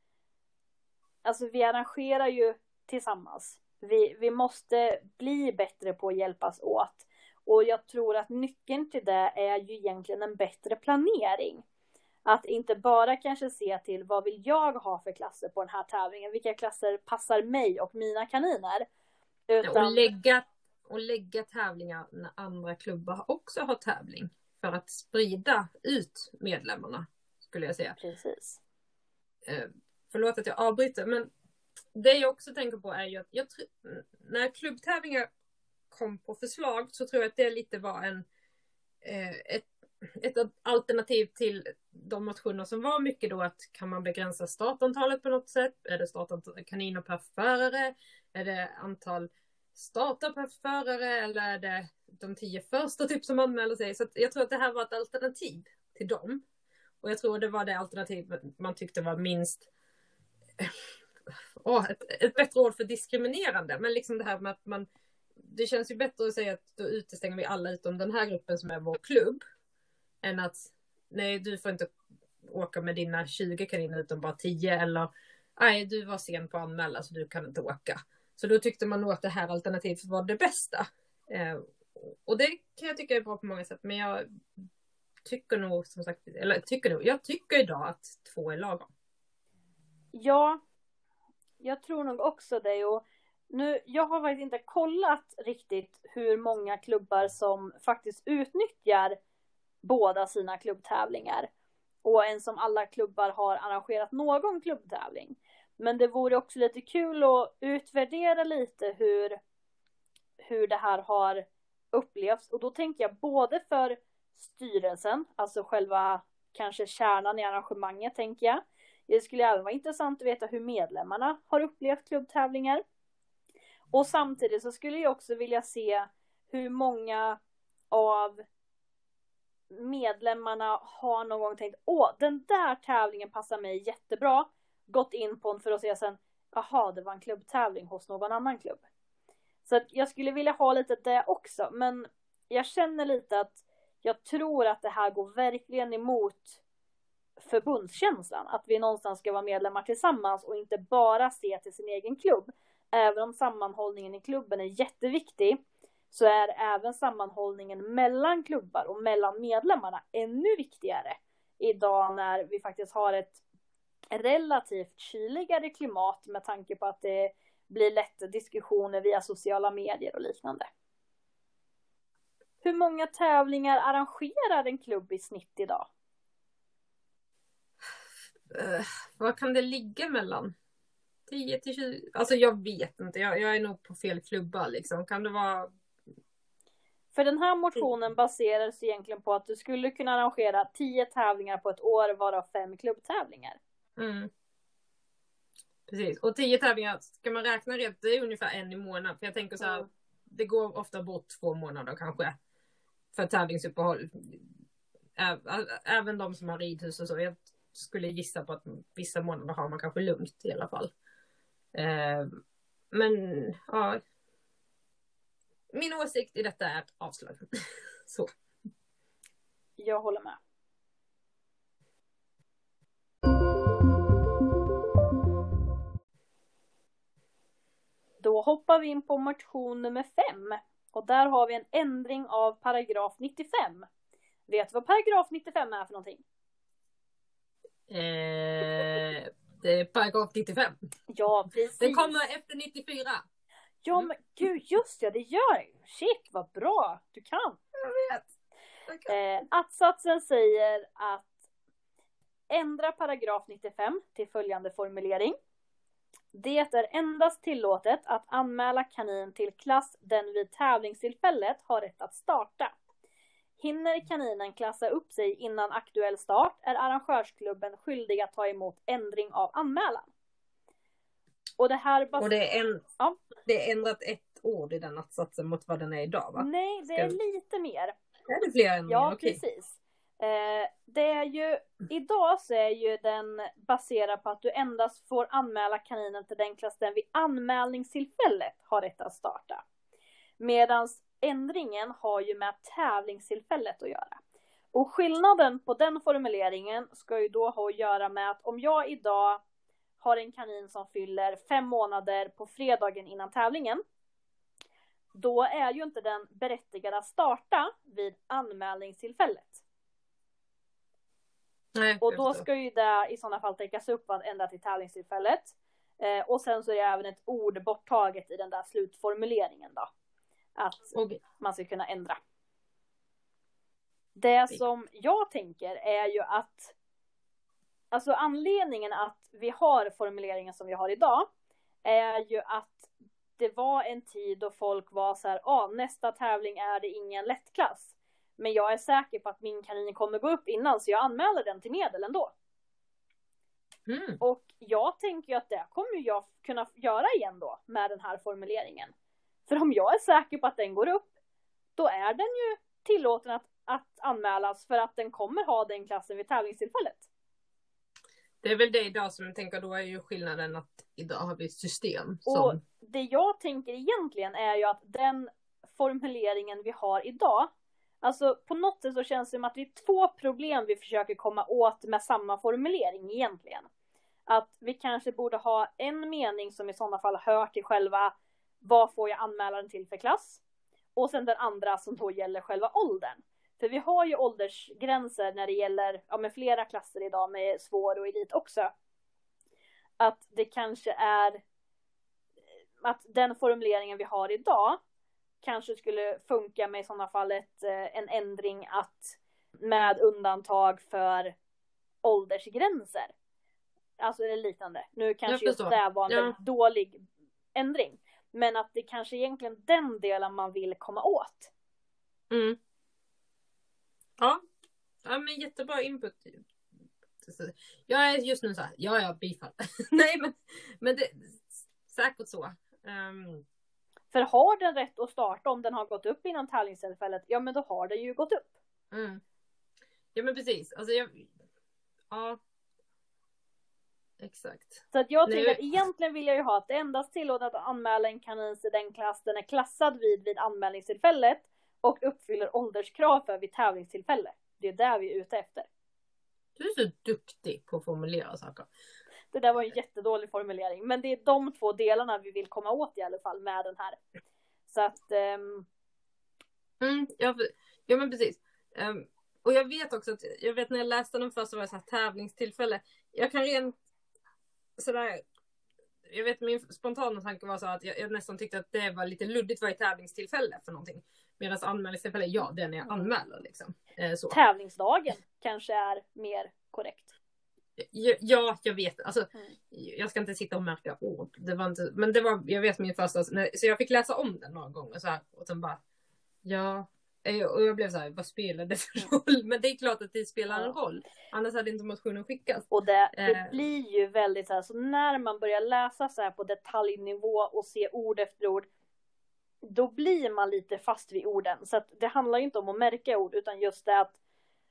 Alltså vi arrangerar ju tillsammans. Vi, vi måste bli bättre på att hjälpas åt. Och jag tror att nyckeln till det är ju egentligen en bättre planering. Att inte bara kanske se till vad vill jag ha för klasser på den här tävlingen, vilka klasser passar mig och mina kaniner. Utan... Och, lägga, och lägga tävlingar när andra klubbar också har tävling. För att sprida ut medlemmarna, skulle jag säga. Precis. Förlåt att jag avbryter, men det jag också tänker på är ju att jag när klubbtävlingar kom på förslag så tror jag att det lite var en eh, ett, ett alternativ till de motioner som var mycket då att kan man begränsa startantalet på något sätt? Är det startantal kaniner per förare? Är det antal startar per förare eller är det de tio första typ som anmäler sig? Så jag tror att det här var ett alternativ till dem. Och jag tror det var det alternativ man tyckte var minst oh, ett, ett bättre ord för diskriminerande. Men liksom det här med att man det känns ju bättre att säga att då utestänger vi alla utom den här gruppen som är vår klubb. Än att nej, du får inte åka med dina 20 kaniner utan bara 10 eller nej, du var sen på att anmäla så du kan inte åka. Så då tyckte man nog att det här alternativet var det bästa. Eh, och det kan jag tycka är bra på många sätt, men jag tycker nog som sagt, eller tycker nog, jag tycker idag att två är lagom. Ja, jag tror nog också det och nu, jag har faktiskt inte kollat riktigt hur många klubbar som faktiskt utnyttjar båda sina klubbtävlingar. Och en som alla klubbar har arrangerat någon klubbtävling. Men det vore också lite kul att utvärdera lite hur, hur det här har upplevts. Och då tänker jag både för styrelsen, alltså själva kanske kärnan i arrangemanget tänker jag. Det skulle även vara intressant att veta hur medlemmarna har upplevt klubbtävlingar. Och samtidigt så skulle jag också vilja se hur många av medlemmarna har någon gång tänkt åh, den där tävlingen passar mig jättebra. Gått in på den för att se sen, jaha, det var en klubbtävling hos någon annan klubb. Så att jag skulle vilja ha lite det också, men jag känner lite att jag tror att det här går verkligen emot förbundskänslan. Att vi någonstans ska vara medlemmar tillsammans och inte bara se till sin egen klubb även om sammanhållningen i klubben är jätteviktig så är även sammanhållningen mellan klubbar och mellan medlemmarna ännu viktigare idag när vi faktiskt har ett relativt kyligare klimat med tanke på att det blir lätt diskussioner via sociala medier och liknande. Hur många tävlingar arrangerar en klubb i snitt idag? Uh, vad kan det ligga mellan? 10 till 20? Alltså jag vet inte, jag, jag är nog på fel klubba liksom. Kan det vara för den här motionen baseras egentligen på att du skulle kunna arrangera 10 tävlingar på ett år varav fem klubbtävlingar. Mm. Precis, och 10 tävlingar, ska man räkna rätt, det är ungefär en i månaden. För jag tänker så här, mm. det går ofta bort två månader kanske. För tävlingsuppehåll. Även de som har ridhus och så. Jag skulle gissa på att vissa månader har man kanske lugnt i alla fall. Eh, men ja. Min åsikt i detta är avslag. Så. Jag håller med. Då hoppar vi in på motion nummer fem. Och där har vi en ändring av paragraf 95. Vet du vad paragraf 95 är för någonting? Eh, det är paragraf 95. Ja, precis. Den kommer efter 94. Ja, men gud, just ja, det gör det. Shit, vad bra. Du kan. Jag vet. Eh, att-satsen säger att ändra paragraf 95 till följande formulering. Det är endast tillåtet att anmäla kanin till klass den vid tävlingstillfället har rätt att starta. Hinner kaninen klassa upp sig innan aktuell start är arrangörsklubben skyldig att ta emot ändring av anmälan. Och det här bas- Och det är, en, ja. det är ändrat ett ord i den attsatsen mot vad den är idag va? Nej, det är lite mer. Är det fler ändringar? Ja, Okej. precis. Eh, det är ju, idag så är ju den baserad på att du endast får anmäla kaninen till den klass den vid anmälningstillfället har rätt att starta. Medan ändringen har ju med tävlingstillfället att göra. Och skillnaden på den formuleringen ska ju då ha att göra med att om jag idag har en kanin som fyller fem månader på fredagen innan tävlingen. Då är ju inte den berättigad att starta vid anmälningstillfället. Nej, Och då ska ju det i sådana fall täckas upp ända till tävlingstillfället. Eh, och sen så är det även ett ord borttaget i den där slutformuleringen då. Att Okej. man ska kunna ändra. Det som jag tänker är ju att Alltså anledningen att vi har formuleringen som vi har idag är ju att det var en tid då folk var så här, ah, nästa tävling är det ingen lättklass. Men jag är säker på att min kanin kommer gå upp innan så jag anmäler den till medel ändå. Mm. Och jag tänker ju att det kommer jag kunna göra igen då med den här formuleringen. För om jag är säker på att den går upp, då är den ju tillåten att, att anmälas för att den kommer ha den klassen vid tävlingstillfället. Det är väl det idag som jag tänker, då är ju skillnaden att idag har vi ett system som... Och det jag tänker egentligen är ju att den formuleringen vi har idag, alltså på något sätt så känns det som att det är två problem vi försöker komma åt med samma formulering egentligen. Att vi kanske borde ha en mening som i sådana fall hör till själva vad får jag anmäla den till för klass? Och sen den andra som då gäller själva åldern. För vi har ju åldersgränser när det gäller ja, med flera klasser idag med svår och elit också. Att det kanske är att den formuleringen vi har idag kanske skulle funka med i sådana fall ett, eh, en ändring att med undantag för åldersgränser. Alltså eller liknande. Nu kanske just det var en Ja. dålig ändring. Men att det kanske egentligen den delen man vill komma åt. Mm. Ja. ja, men jättebra input. Jag är just nu så här, ja, ja, bifall. Nej, men, men det säkert så. Ehm, För har den rätt att starta om den har gått upp innan tävlingstillfället, ja men då har den ju gått upp. mm. Ja, men precis. Alltså, jag... Ja. Exakt. Så att jag tycker att egentligen vill jag ju ha att det endast tillåtet att anmäla en kanin i den klass den är klassad vid vid anmälningstillfället och uppfyller ålderskrav för vid tävlingstillfälle. Det är där vi är ute efter. Du är så duktig på att formulera saker. Det där var en jättedålig formulering, men det är de två delarna vi vill komma åt i alla fall med den här. Så att ehm, Mm, ja, ja, men precis. Ehm, och jag vet också att, jag vet när jag läste den först så var det så här tävlingstillfälle. Jag kan rent sådär, jag vet min spontana tanke var så att jag, jag nästan tyckte att det var lite luddigt vad är tävlingstillfälle för någonting. Medan anmälningstillfälle, ja det är jag anmäler liksom. Eh, så. tävlingsdagen kanske är mer korrekt. Ja, ja, jag vet. Alltså, Mm. Jag ska inte sitta och märka ord. Det var inte, men det var, jag vet min första, så jag fick läsa om den några gånger så här, och sen bara, ja. Eh, Och jag blev så här, vad spelar det för roll? Men det är klart att det spelar en roll. Annars hade inte motionen skickats. Och det, det Eh. blir ju väldigt så här, så när man börjar läsa så här på detaljnivå och se ord efter ord, då blir man lite fast vid orden. Så att det handlar ju inte om att märka ord, utan just det att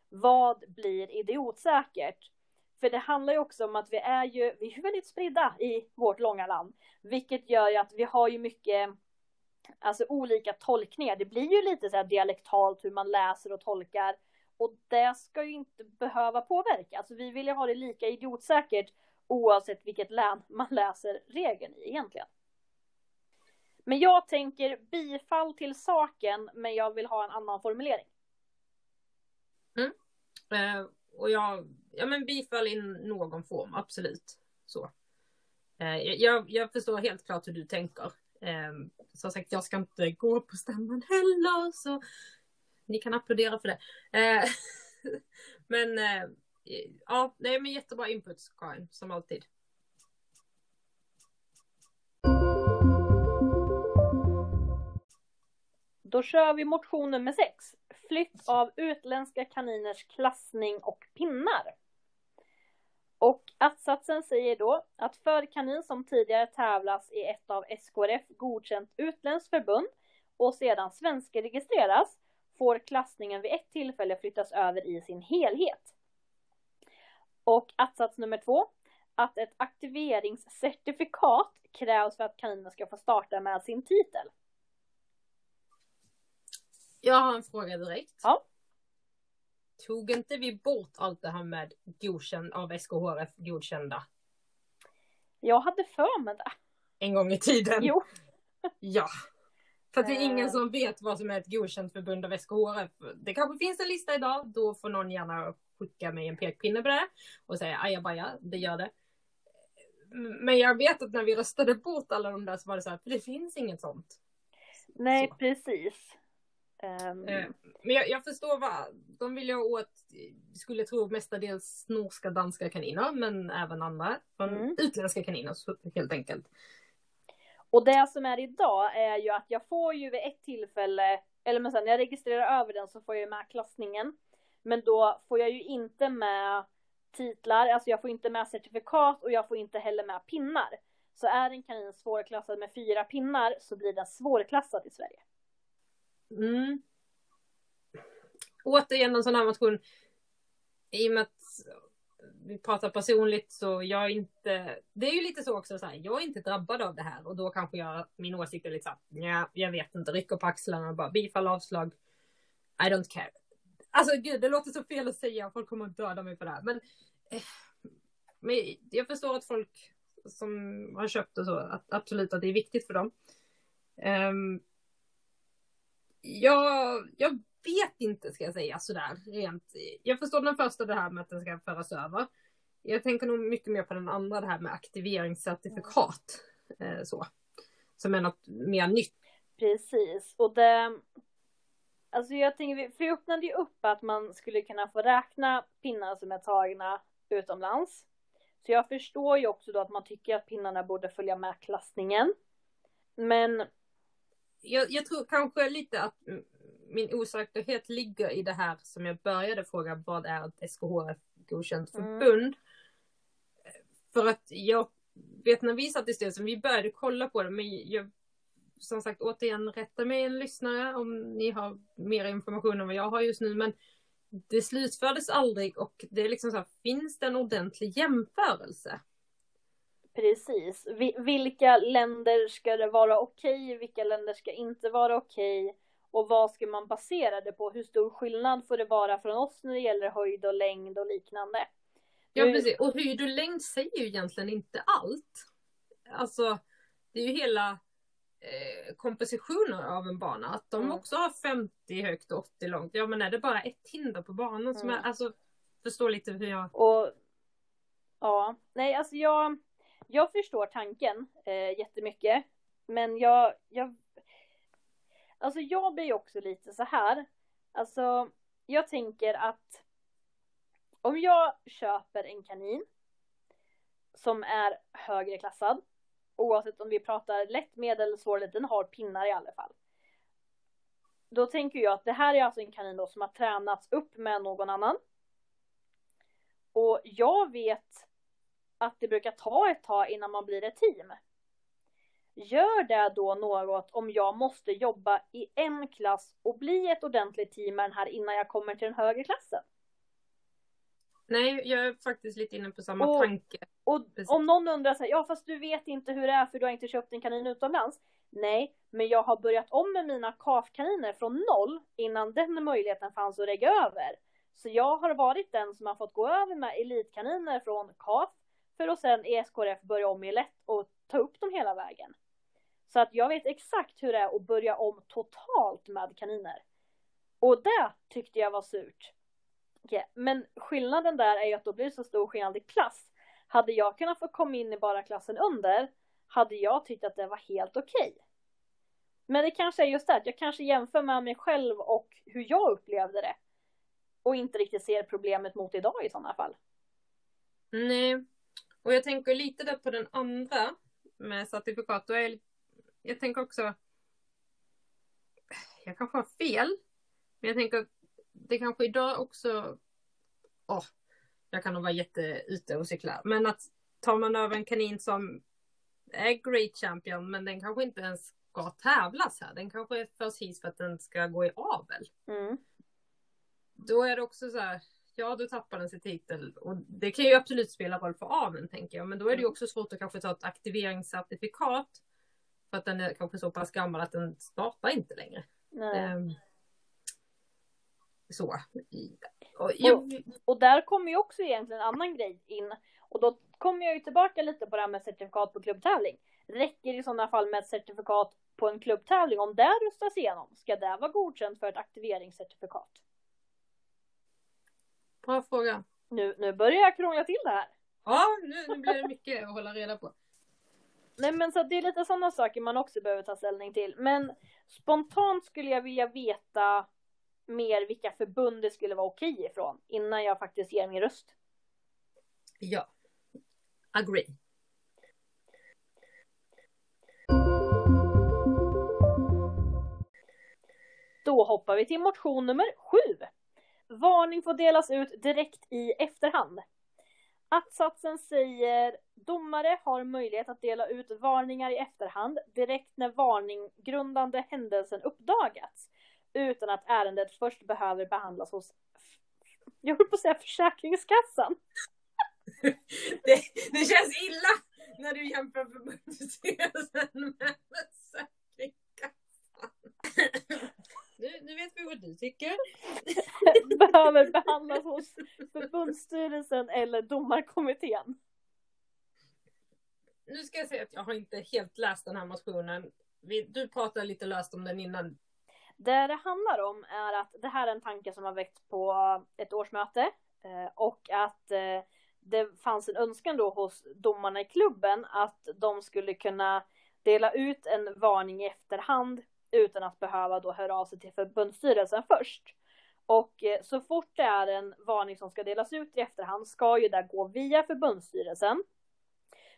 vad blir idiotsäkert? För det handlar ju också om att vi är ju, vi är väldigt spridda i vårt långa land, vilket gör ju att vi har ju mycket Alltså olika tolkningar. Det blir ju lite så här dialektalt hur man läser och tolkar. Och det ska ju inte behöva påverka. Alltså vi vill ju ha det lika idiotsäkert oavsett vilket län man läser regeln i egentligen. Men jag tänker bifall till saken, men jag vill ha en annan formulering. Mm. Eh, och jag, ja men bifall i någon form, absolut. Så. Eh, jag, jag förstår helt klart hur du tänker. Eh, som sagt, jag ska inte gå på stämman heller, så ni kan applådera för det. Eh, men eh, ja, nej men jättebra input Karin, som alltid. Då kör vi motion nummer sex. Flytt av utländska kaniners klassning och pinnar. Och att-satsen säger då att för kanin som tidigare tävlas i ett av SKRF godkänt utländskt förbund och sedan svenskregistreras får klassningen vid ett tillfälle flyttas över i sin helhet. Och att-sats nummer två att ett aktiveringscertifikat krävs för att kaninen ska få starta med sin titel. Jag har en fråga direkt. Ja. Tog inte vi bort allt det här med godkänd av SKHF godkända Jag hade för mig det. en gång i tiden? Jo. Ja. För att det är Eh. ingen som vet vad som är ett godkänt förbund av SKHF. Det kanske finns en lista idag, då får någon gärna skicka mig en pekpinne på det och säga ajabaja, det gör det. Men jag vet att när vi röstade bort alla de där så var det så här, för det finns inget sånt. Nej, Så. precis. Um, Eh, Men jag, jag förstår vad, de vill ju åt, skulle tro mestadels norska, danska kaniner, men även andra. Från Mm. utländska kaniner helt enkelt. Och det som är idag är ju att jag får ju vid ett tillfälle, eller men sen när jag registrerar över den så får jag ju med klassningen. Men då får jag ju inte med titlar, alltså jag får inte med certifikat och jag får inte heller med pinnar. Så är en kanin svårklassad med fyra pinnar så blir den svårklassad i Sverige. Mm. Återigen en sån här motion. I och med att vi pratar personligt så jag är inte, det är ju lite så också så här, jag är inte drabbad av det här och då kanske jag, min åsikt är lite såhär, ja, jag vet inte, rycker på axlarna och bara bifall, avslag. I don't care. Alltså gud, det låter så fel att säga, folk kommer att döda mig för det här. Men, eh, men jag förstår att folk som har köpt och så, att, absolut att det är viktigt för dem. Um, jag, jag vet inte ska jag säga sådär rent. Jag förstår den första det här med att den ska föras över. Jag tänker nog mycket mer på den andra det här med aktiveringscertifikat. Eh, så. Som är något mer nytt. Precis, och det... Alltså jag tänker, för vi öppnade ju upp att man skulle kunna få räkna pinnar som är tagna utomlands. Så jag förstår ju också då att man tycker att pinnarna borde följa med klassningen. Men jag, jag tror kanske lite att mm, min osäkerhet ligger i det här som jag började fråga. Vad är ett SKHF godkänt Mm. förbund? För att jag vet när vi satt i styrelsen, vi började kolla på det, men jag som sagt återigen rätta mig en lyssnare om ni har mer information än vad jag har just nu. Men det slutfördes aldrig och det är liksom så här, finns det en ordentlig jämförelse? Precis, Vi, vilka länder ska det vara okej, vilka länder ska inte vara okej? Och vad ska man basera det på? Hur stor skillnad får det vara från oss när det gäller höjd och längd och liknande? Ja, precis. Och höjd och längd säger ju egentligen inte allt. Alltså, det är ju hela eh, kompositionen av en bana. Att de Mm. också har 50 högt och 80 långt. Ja, men är det bara ett hinder på banan som är, Mm. alltså, förstå lite hur jag... Och ja, nej alltså jag, jag förstår tanken eh, jättemycket. Men jag, jag, alltså jag blir ju också lite så här. Alltså jag tänker att om jag köper en kanin som är högre klassad, oavsett om vi pratar lätt, medel, svår eller den har pinnar i alla fall. Då tänker jag att det här är alltså en kanin då som har tränats upp med någon annan. Och jag vet att det brukar ta ett tag innan man blir ett team. Gör det då något om jag måste jobba i en klass och bli ett ordentligt team med den här innan jag kommer till den högre klassen? Nej, jag är faktiskt lite inne på samma Och- tanke. Och Precis. om någon undrar så här, ja fast du vet inte hur det är för du har inte köpt en kanin utomlands. Nej, men jag har börjat om med mina kafkaniner från noll innan den möjligheten fanns att lägga över. Så jag har varit den som har fått gå över med elitkaniner från KAF för att sen i SKRF börja om i lätt och ta upp dem hela vägen. Så att jag vet exakt hur det är att börja om totalt med kaniner. Och det tyckte jag var surt. Okej, Men skillnaden där är ju att då blir det så stor skillnad i klass. Hade jag kunnat få komma in i bara klassen under hade jag tyckt att det var helt okej. Men det kanske är just det, att jag kanske jämför med mig själv och hur jag upplevde det. Och inte riktigt ser problemet mot idag i sådana fall. Nej. Och jag tänker lite där på den andra med certifikat. Då är jag, jag tänker också... Jag kanske har fel. Men jag tänker det kanske idag också... Åh, jag kan nog vara jätte ute och cykla. Men att tar man över en kanin som är Great Champion men den kanske inte ens ska tävlas här. Den kanske förs hit för att den ska gå i avel. Mm. Då är det också så här, ja då tappar den sin titel. Och det kan ju absolut spela roll för aveln tänker jag. Men då är det ju Mm. också svårt att kanske ta ett aktiveringscertifikat. För att den är kanske så pass gammal att den startar inte längre. Ehm, så. Och jag, Och där kommer ju också egentligen en annan grej in. Och då kommer jag ju tillbaka lite på det här med certifikat på klubbtävling. Räcker det i sådana fall med ett certifikat på en klubbtävling om det röstas igenom? Ska det vara godkänt för ett aktiveringscertifikat? Bra fråga. Nu, nu börjar jag krångla till det här. Ja, nu, nu blir det mycket att hålla reda på. Nej men så det är lite sådana saker man också behöver ta ställning till. Men spontant skulle jag vilja veta mer vilka förbund det skulle vara okej ifrån innan jag faktiskt ger min röst. Ja. Agree. Då hoppar vi till motion nummer sju. Varning får delas ut direkt i efterhand. Att-satsen säger domare har möjlighet att dela ut varningar i efterhand direkt när varninggrundande händelsen uppdagats utan att ärendet först behöver behandlas hos jag höll på att säga Försäkringskassan. Det, det känns illa när du jämför förbundsstyrelsen med Försäkringskassan. Nu, nu vet vi vad du tycker. behöver behandlas hos förbundsstyrelsen eller domarkommittén. Nu ska jag säga att jag har inte helt läst den här motionen. Du pratade lite löst om den innan. Det det handlar om är att det här är en tanke som har väckts på ett årsmöte eh, och att eh, det fanns en önskan då hos domarna i klubben att de skulle kunna dela ut en varning i efterhand utan att behöva då höra av sig till förbundsstyrelsen först. Och eh, så fort det är en varning som ska delas ut i efterhand ska ju det gå via förbundsstyrelsen.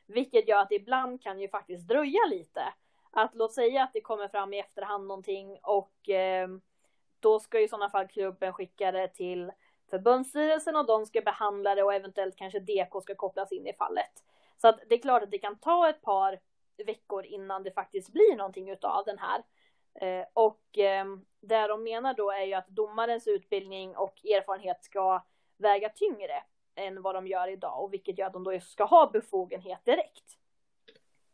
Vilket gör att det ibland kan ju faktiskt dröja lite. Att låt säga att det kommer fram i efterhand någonting och eh, då ska ju i sådana fall klubben skicka det till förbundsstyrelsen och de ska behandla det och eventuellt kanske DK ska kopplas in i fallet. Så att det är klart att det kan ta ett par veckor innan det faktiskt blir någonting utav den här. Eh, och eh, det de menar då är ju att domarens utbildning och erfarenhet ska väga tyngre än vad de gör idag och vilket gör att de då ska ha befogenhet direkt.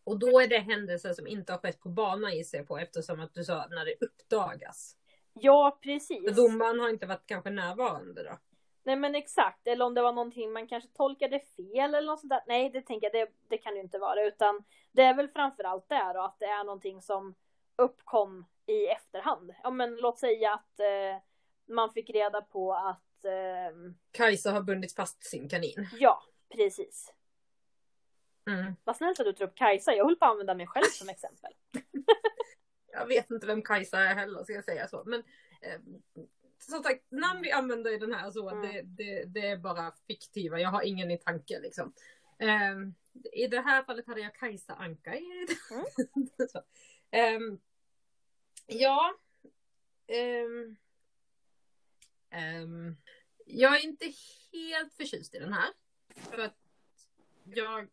Och då är det händelser som inte har skett på bana i sig på eftersom att du sa när det uppdagas. Ja, precis. För domaren har inte varit kanske närvarande då? Nej men exakt, eller om det var någonting man kanske tolkade fel eller något sånt där. Nej, det tänker jag, det, det kan det inte vara, utan det är väl framförallt det då, att det är någonting som uppkom i efterhand. Ja men låt säga att eh, man fick reda på att eh, Kajsa har bundit fast sin kanin. Ja, precis. Mm. Vad snällt att du tar upp Kajsa, jag höll på att använda mig själv som exempel. Jag vet inte vem Kajsa är heller, ska jag säga så. Men eh, som sagt, namn vi använder i den här så, Mm. det, det, det är bara fiktiva. Jag har ingen i tanke liksom. Eh, I det här fallet hade jag Kajsa Anka i. Mm. så. Ja. Um, um, jag är inte helt förtjust i den här. För att jag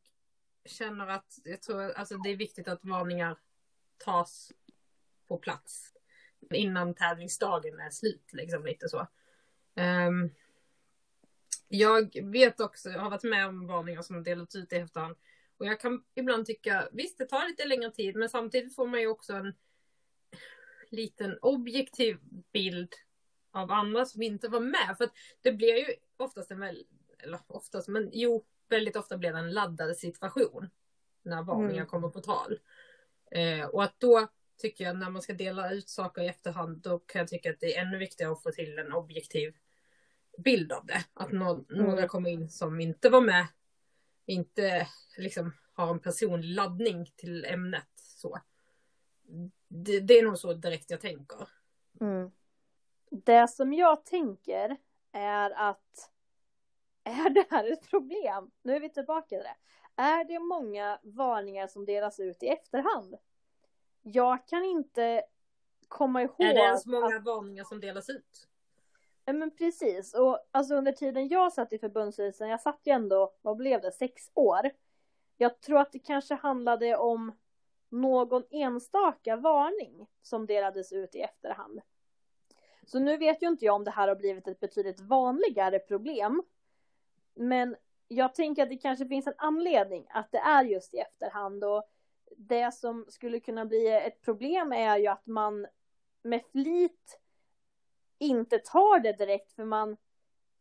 känner att jag tror alltså det är viktigt att varningar tas på plats innan tävlingsdagen är slut. Liksom lite så. Um, jag vet också, jag har varit med om varningar som har delats ut i efterhand. Och jag kan ibland tycka, visst det tar lite längre tid, men samtidigt får man ju också en liten objektiv bild av andra som inte var med. För att det blir ju oftast en väl, eller oftast, men jo, väldigt ofta blir det en laddad situation. När varningar Mm. kommer på tal. Eh, och att då tycker jag när man ska dela ut saker i efterhand, då kan jag tycka att det är ännu viktigare att få till en objektiv bild av det. Att nå- några Mm. kommer in som inte var med, inte liksom har en personlig laddning till ämnet. Så. Det, det är nog så direkt jag tänker. Mm. Det som jag tänker är att är det här ett problem? Nu är vi tillbaka till det. Är det många varningar som delas ut i efterhand? Jag kan inte komma ihåg. Är det ens att- många varningar som delas ut? Ja men precis. Och alltså under tiden jag satt i förbundsstyrelsen, jag satt ju ändå, vad blev det, sex år. Jag tror att det kanske handlade om någon enstaka varning som delades ut i efterhand. Så nu vet ju inte jag om det här har blivit ett betydligt vanligare problem. Men jag tänker att det kanske finns en anledning att det är just i efterhand och det som skulle kunna bli ett problem är ju att man med flit inte tar det direkt för man,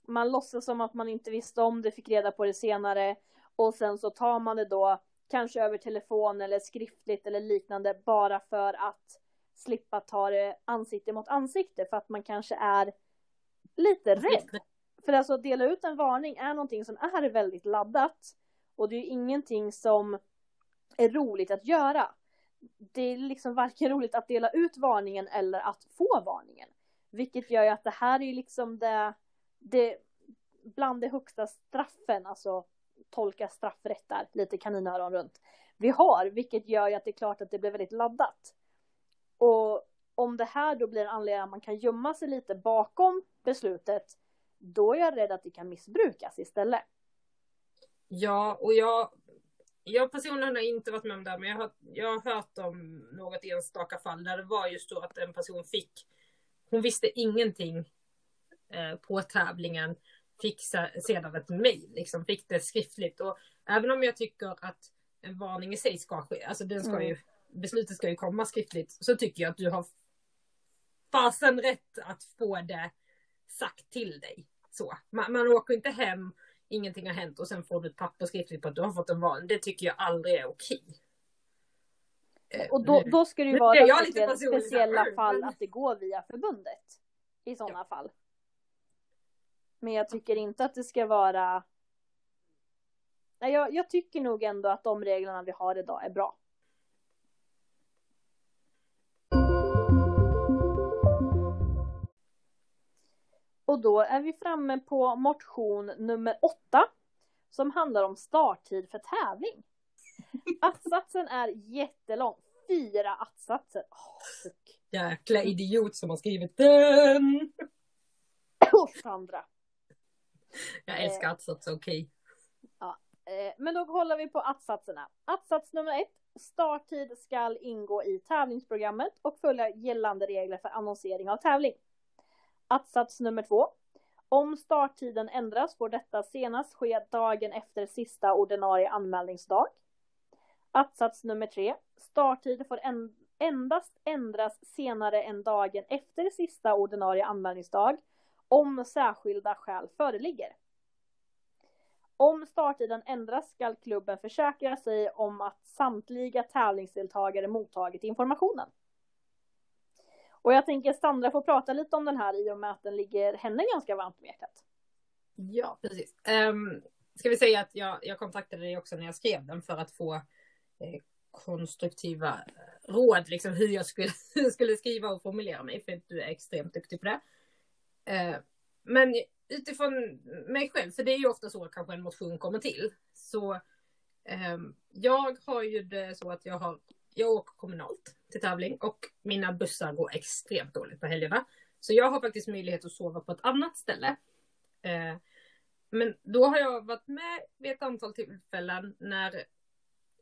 man låtsas som att man inte visste om det, fick reda på det senare och sen så tar man det då kanske över telefon eller skriftligt eller liknande bara för att slippa ta det ansikte mot ansikte för att man kanske är lite rädd För alltså att dela ut en varning är någonting som är väldigt laddat. Och det är ju ingenting som är roligt att göra. Det är liksom varken roligt att dela ut varningen eller att få varningen. Vilket gör ju att det här är liksom det, det bland de högsta straffen, alltså tolka straffrätt där, lite kaninöron runt, vi har. Vilket gör ju att det är klart att det blir väldigt laddat. Och om det här då blir en anledning att man kan gömma sig lite bakom beslutet, då är jag rädd att det kan missbrukas istället. Ja, och jag, jag personligen har inte varit med om det, men jag har, jag har hört om något enstaka fall där det var just så att en person fick, hon visste ingenting eh, på tävlingen, fick sedan ett mejl, liksom fick det skriftligt. Och även om jag tycker att en varning i sig ska ske, alltså den ska mm. ju, beslutet ska ju komma skriftligt, så tycker jag att du har fasen rätt att få det sagt till dig. Så. Man, man åker inte hem, ingenting har hänt och sen får du ett papper skriftligt på att du har fått en varning. Det tycker jag aldrig är okej. Eh, och då, då ska det ju vara det speciella fall att det går via förbundet. I sådana ja. fall. Men jag tycker inte att det ska vara... Nej, jag, jag tycker nog ändå att de reglerna vi har idag är bra. Och då är vi framme på motion nummer åtta som handlar om starttid för tävling. Att-satsen är jättelång, fyra att-satser. Oh, Jäkla idiot som har skrivit den! Och Sandra. Jag älskar att-satser, okej. Okay. Ja, eh, men då håller vi på att-satserna. Att-sats nummer ett. Starttid skall ingå i tävlingsprogrammet och följa gällande regler för annonsering av tävling. Att-sats nummer två. Om starttiden ändras får detta senast ske dagen efter sista ordinarie anmälningsdag. Att-sats nummer tre. Starttid får en endast ändras senare än dagen efter sista ordinarie anmälningsdag om särskilda skäl föreligger. Om starttiden ändras skall klubben försäkra sig om att samtliga tävlingsdeltagare mottagit informationen. Och jag tänker Sandra får prata lite om den här i och med att den ligger henne ganska varmt om hjärtat. Ja, precis. Um, ska vi säga att jag, jag kontaktade dig också när jag skrev den för att få eh, konstruktiva eh, råd, liksom hur jag skulle, skulle skriva och formulera mig, för du är extremt duktig på det. Eh, men utifrån mig själv, för det är ju ofta så kanske en motion kommer till, så ehm, jag har ju det så att jag har jag åker kommunalt till tävling och mina bussar går extremt dåligt på helgerna. Så jag har faktiskt möjlighet att sova på ett annat ställe. Eh, men då har jag varit med vid ett antal tillfällen när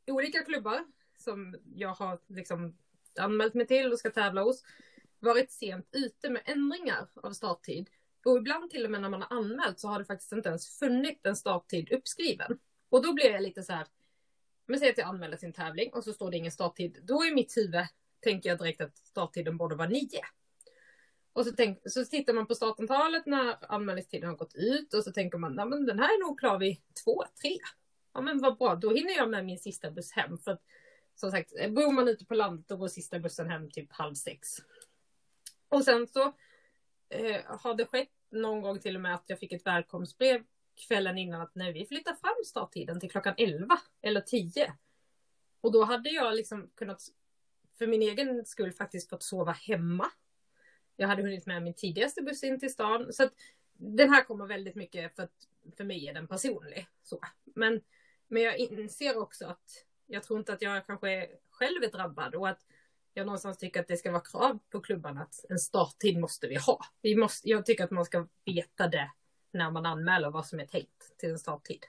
olika klubbar som jag har liksom anmält mig till och ska tävla hos varit sent ute med ändringar av starttid. Och ibland till och med när man har anmält så har det faktiskt inte ens funnits en starttid uppskriven. Och då blir jag lite så här, men säg att jag anmäler sin tävling och så står det ingen starttid. Då i mitt huvud tänker jag direkt att starttiden borde vara nio. Och så, tänk, så tittar man på startantalet när anmälningstiden har gått ut och så tänker man, nej men den här är nog klar vid två, tre. Ja men vad bra, då hinner jag med min sista buss hem. För att som sagt, bor man ute på landet då går sista bussen hem typ halv sex. Och sen så eh, har det skett någon gång till och med att jag fick ett välkomstbrev kvällen innan att när vi flyttar fram starttiden till klockan 11 eller 10. Och då hade jag liksom kunnat för min egen skull faktiskt fått sova hemma. Jag hade hunnit med min tidigaste buss in till stan. Så att den här kommer väldigt mycket för att för mig är den personlig. Så. Men, men jag inser också att jag tror inte att jag kanske själv är drabbad och att jag någonstans tycker att det ska vara krav på klubbarna att en starttid måste vi ha. Vi måste, jag tycker att man ska veta det när man anmäler vad som är tänkt till en starttid.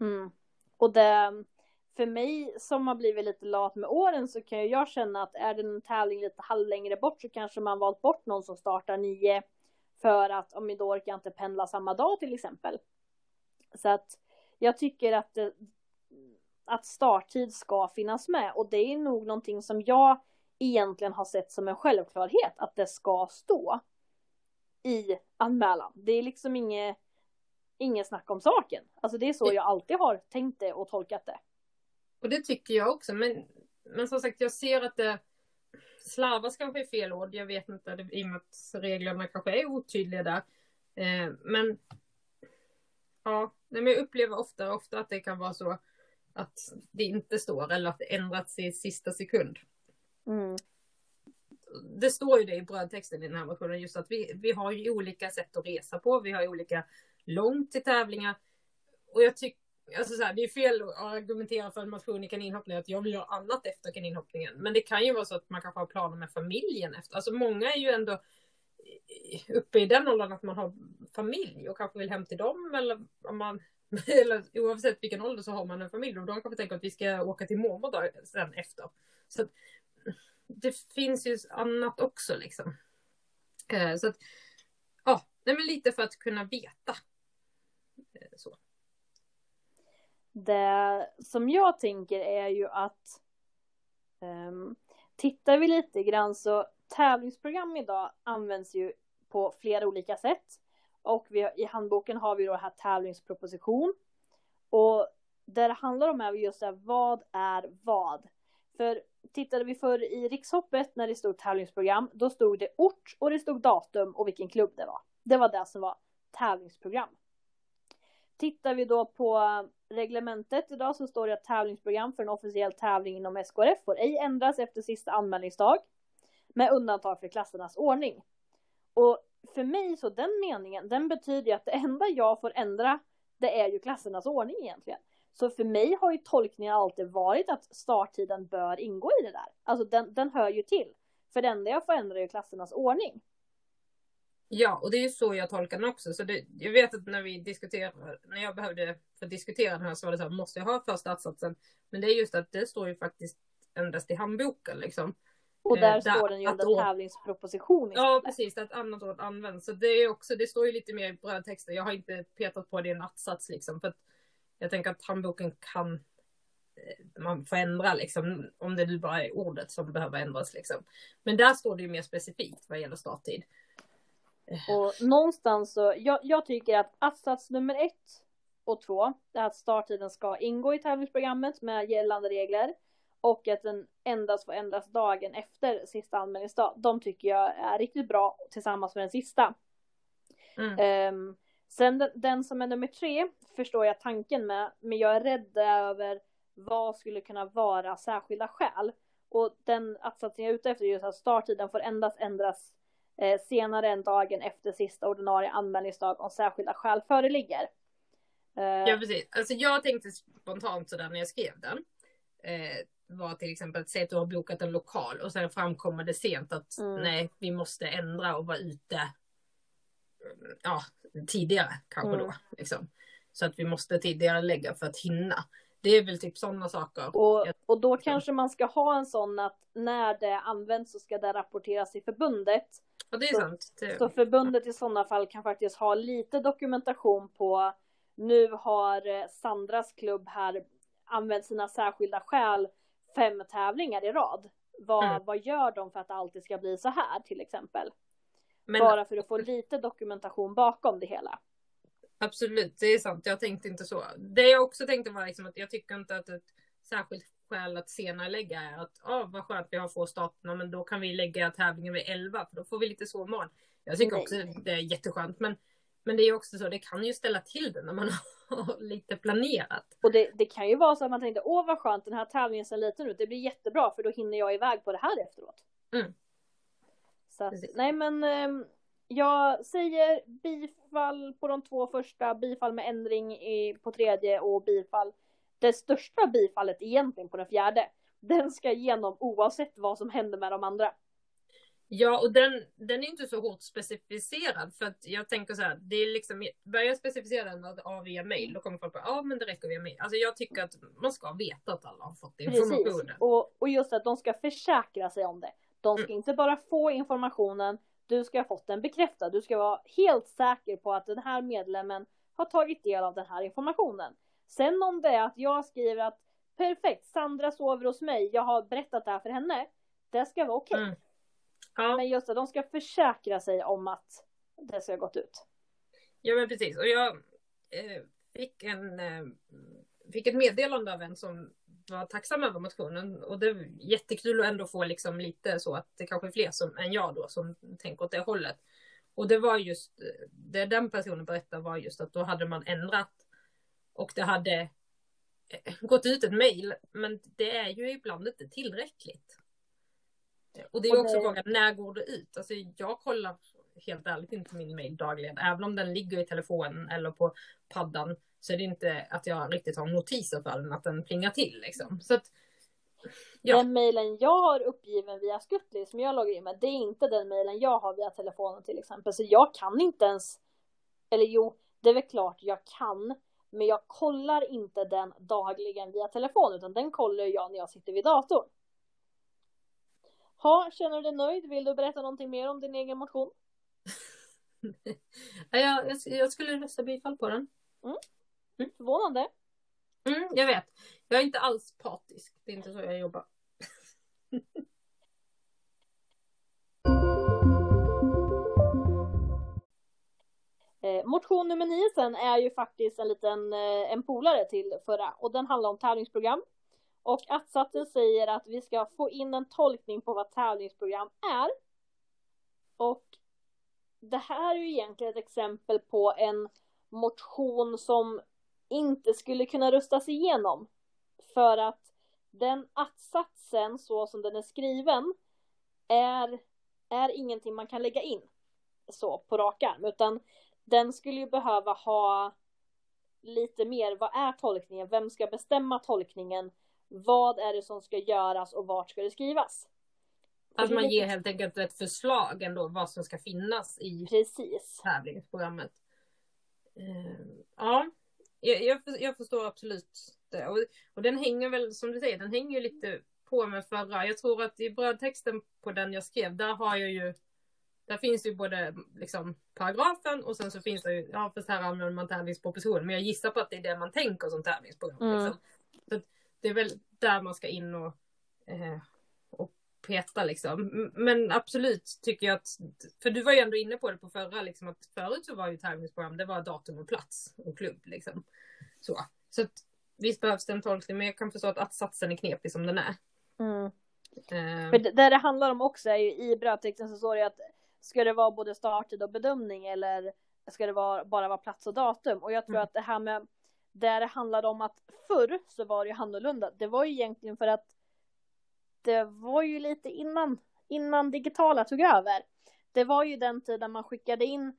Mm. Och det, för mig som har blivit lite lat med åren så kan jag känna att är det en tävling lite halv längre bort så kanske man valt bort någon som startar nio för att om då orkar jag inte pendla samma dag till exempel. Så att jag tycker att, det, att starttid ska finnas med och det är nog någonting som jag egentligen har sett som en självklarhet att det ska stå i anmälan. Det är liksom inget, inget snack om saken. Alltså det är så jag alltid har tänkt det och tolkat det. Och det tycker jag också, men, men som sagt jag ser att det slarvas kanske är fel ord, jag vet inte, i och med att reglerna kanske är otydliga där. Eh, men ja, men jag upplever ofta, ofta att det kan vara så att det inte står eller att det ändrats i sista sekund. Mm. Det står ju det i brödtexten i den här motionen just att vi, vi har ju olika sätt att resa på. Vi har ju olika långt till tävlingar. Och jag tycker Alltså så här, det är fel att argumentera för en motion i kaninhoppning att jag vill göra annat efter kaninhoppningen. Men det kan ju vara så att man kanske har planer med familjen efter. Alltså många är ju ändå uppe i den åldern att man har familj och kanske vill hem till dem. Eller, om man, eller oavsett vilken ålder så har man en familj och de kanske tänker att vi ska åka till mormor då, sen efter. Så att, det finns ju annat också liksom. Eh, så att, ja, men lite för att kunna veta. Eh, så. Det som jag tänker är ju att um, tittar vi lite grann så tävlingsprogram idag används ju på flera olika sätt. Och vi, i handboken har vi då här tävlingsproposition. Och det det handlar om är just det, vad är vad? För tittade vi förr i rikshoppet när det stod tävlingsprogram, då stod det ort och det stod datum och vilken klubb det var. Det var det som var tävlingsprogram. Tittar vi då på reglementet idag så står det att tävlingsprogram för en officiell tävling inom SKRF får ej ändras efter sista anmälningsdag. Med undantag för klassernas ordning. Och för mig så den meningen, den betyder ju att det enda jag får ändra det är ju klassernas ordning egentligen. Så för mig har ju tolkningen alltid varit att starttiden bör ingå i det där. Alltså den, den hör ju till. För det enda jag får ändra är ju klassernas ordning. Ja, och det är ju så jag tolkar den också. Så det, jag vet att när vi diskuterade, när jag behövde för att diskutera den här så var det så här, måste jag ha första att-satsen? Men det är just att det står ju faktiskt endast i handboken liksom. Och där eh, står den ju under tävlingsproposition istället. Ja, precis. Att annat ord används. Så det är också, det står ju lite mer i brödtexter. Jag har inte petat på det i en attsats liksom. För att jag tänker att handboken kan eh, man får ändra liksom, om det nu bara är ordet som behöver ändras liksom. Men där står det ju mer specifikt vad gäller starttid. Och någonstans så, jag, jag tycker att att-sats nummer ett och två, det är att starttiden ska ingå i tävlingsprogrammet med gällande regler och att den endast får ändras dagen efter sista anmälningsdag. De tycker jag är riktigt bra tillsammans med den sista. Mm. Um, sen den, den, som är nummer tre förstår jag tanken med, men jag är rädd över vad skulle kunna vara särskilda skäl. Och den att-satsen jag är ute efter är just att starttiden får endast ändras eh, senare än dagen efter sista ordinarie anmälningsdag om särskilda skäl föreligger. Eh, ja precis, alltså jag tänkte spontant sådär när jag skrev den. Eh, var till exempel att säga att du har bokat en lokal och sen framkommer det sent att mm. nej, vi måste ändra och vara ute ja, tidigare kanske mm. då. Liksom. Så att vi måste tidigare lägga för att hinna. Det är väl typ sådana saker. Och, och då kanske man ska ha en sån att när det används så ska det rapporteras i förbundet. Ja, det är så, sant. Det... Så förbundet i sådana fall kan faktiskt ha lite dokumentation på nu har eh, Sandras klubb här använt sina särskilda skäl fem tävlingar i rad. Vad, mm. vad gör de för att det alltid ska bli så här till exempel? Men... Bara för att få lite dokumentation bakom det hela. Absolut, det är sant. Jag tänkte inte så. Det jag också tänkte var liksom att jag tycker inte att ett särskilt skäl att senare lägga är att oh, vad skönt vi har få starterna men då kan vi lägga tävlingen vid 11 för då får vi lite sovmorgon. Jag tycker också det är jätteskönt men, men det är också så det kan ju ställa till det när man har lite planerat. Och det, det kan ju vara så att man tänkte åh vad skönt den här tävlingen ser liten ut det blir jättebra för då hinner jag iväg på det här efteråt. Mm. Så att, nej men ehm, jag säger bifall på de två första, bifall med ändring i, på tredje och bifall. Det största bifallet egentligen på den fjärde. Den ska igenom oavsett vad som händer med de andra. Ja, och den, den är inte så hårt specificerad för att jag tänker så här, det är liksom, börjar jag specificera den av via mail, då kommer folk på, ja men det räcker via mail. Alltså jag tycker att man ska veta att alla har fått informationen. Precis, och, och just att de ska försäkra sig om det. De ska mm. inte bara få informationen, du ska ha fått den bekräftad. Du ska vara helt säker på att den här medlemmen har tagit del av den här informationen. Sen om det är att jag skriver att perfekt, Sandra sover hos mig, jag har berättat det här för henne. Det ska vara okej. Okay. Mm. Ja. Men just det, de ska försäkra sig om att det ska ha gått ut. Ja men precis, och jag eh, fick, en, eh, fick ett meddelande av en som var tacksam över motionen. Och det är jättekul att ändå få liksom lite så att det kanske är fler som, än jag då som tänker åt det hållet. Och det var just, det den personen berättade var just att då hade man ändrat och det hade eh, gått ut ett mejl, men det är ju ibland inte tillräckligt. Och det är också det- frågan, när går det ut? Alltså jag kollar helt ärligt inte min mejl dagligen. Även om den ligger i telefonen eller på paddan så är det inte att jag riktigt har notiser för den, att den plingar till liksom. Så att, Ja. Den mejlen jag har uppgiven via Skutli som jag loggar in med, det är inte den mejlen jag har via telefonen till exempel. Så jag kan inte ens, eller jo, det är väl klart jag kan, men jag kollar inte den dagligen via telefon, utan den kollar jag när jag sitter vid datorn. Ha, känner du dig nöjd? Vill du berätta någonting mer om din egen motion? ja, jag, jag skulle rösta bifall på den. Förvånande. Mm, jag vet. Jag är inte alls patisk. Det är inte så jag jobbar. Eh, motion nummer nio sen är ju faktiskt en liten eh, en polare till förra och den handlar om tävlingsprogram. Och att-satsen säger att vi ska få in en tolkning på vad tävlingsprogram är. Och det här är ju egentligen ett exempel på en motion som inte skulle kunna röstas igenom. För att den att-satsen så som den är skriven är, är ingenting man kan lägga in så på rak arm utan den skulle ju behöva ha lite mer, vad är tolkningen? Vem ska bestämma tolkningen? Vad är det som ska göras och vart ska det skrivas? Att är man ger helt enkelt ett förslag ändå vad som ska finnas i Precis. tävlingsprogrammet. Eh, ja, jag, jag, för- jag förstår absolut det. Och, och den hänger väl, som du säger, den hänger ju lite på med förra. Jag tror att i brödtexten på den jag skrev, där har jag ju där finns ju både liksom, paragrafen och sen så finns det ju, ja så här använder man tävlingsproposition, men jag gissar på att det är det man tänker som tävlingsprogram. Mm. Liksom. Så att det är väl där man ska in och, eh, och peta liksom. Men absolut tycker jag att, för du var ju ändå inne på det på förra, liksom att förut så var ju tävlingsprogram, det var datum och plats och klubb liksom. Så, så att visst behövs det en tolkning, men jag kan förstå att att-satsen är knepig som den är. Mm. Eh, För det, det det handlar om också är ju i brödtexten så står det att ska det vara både starttid och bedömning eller ska det vara, bara vara plats och datum? Och jag tror Mm. att det här med där det handlade om att förr så var det ju annorlunda. Det var ju egentligen för att det var ju lite innan, innan digitala tog över. Det var ju den tiden man skickade in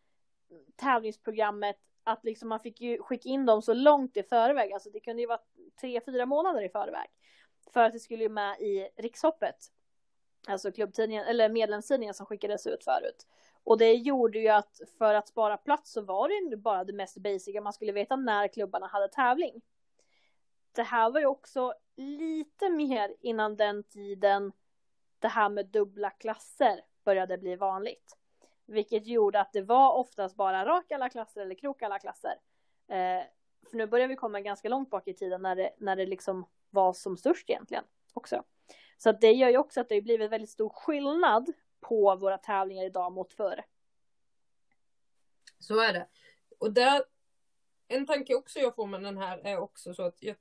tävlingsprogrammet att liksom man fick ju skicka in dem så långt i förväg. Alltså det kunde ju vara tre, fyra månader i förväg. För att det skulle ju med i rikshoppet. Alltså klubbtidningen, eller medlemstidningen som skickades ut förut. Och det gjorde ju att för att spara plats så var det ju bara det mest basica. Man skulle veta när klubbarna hade tävling. Det här var ju också lite mer innan den tiden det här med dubbla klasser började bli vanligt. Vilket gjorde att det var oftast bara rak alla klasser eller krok alla klasser. Eh, för nu börjar vi komma ganska långt bak i tiden när det, när det liksom var som störst egentligen också. Så att det gör ju också att det har blivit väldigt stor skillnad på våra tävlingar idag mot förr. Så är det. Och där, en tanke också jag får med den här är också så att jag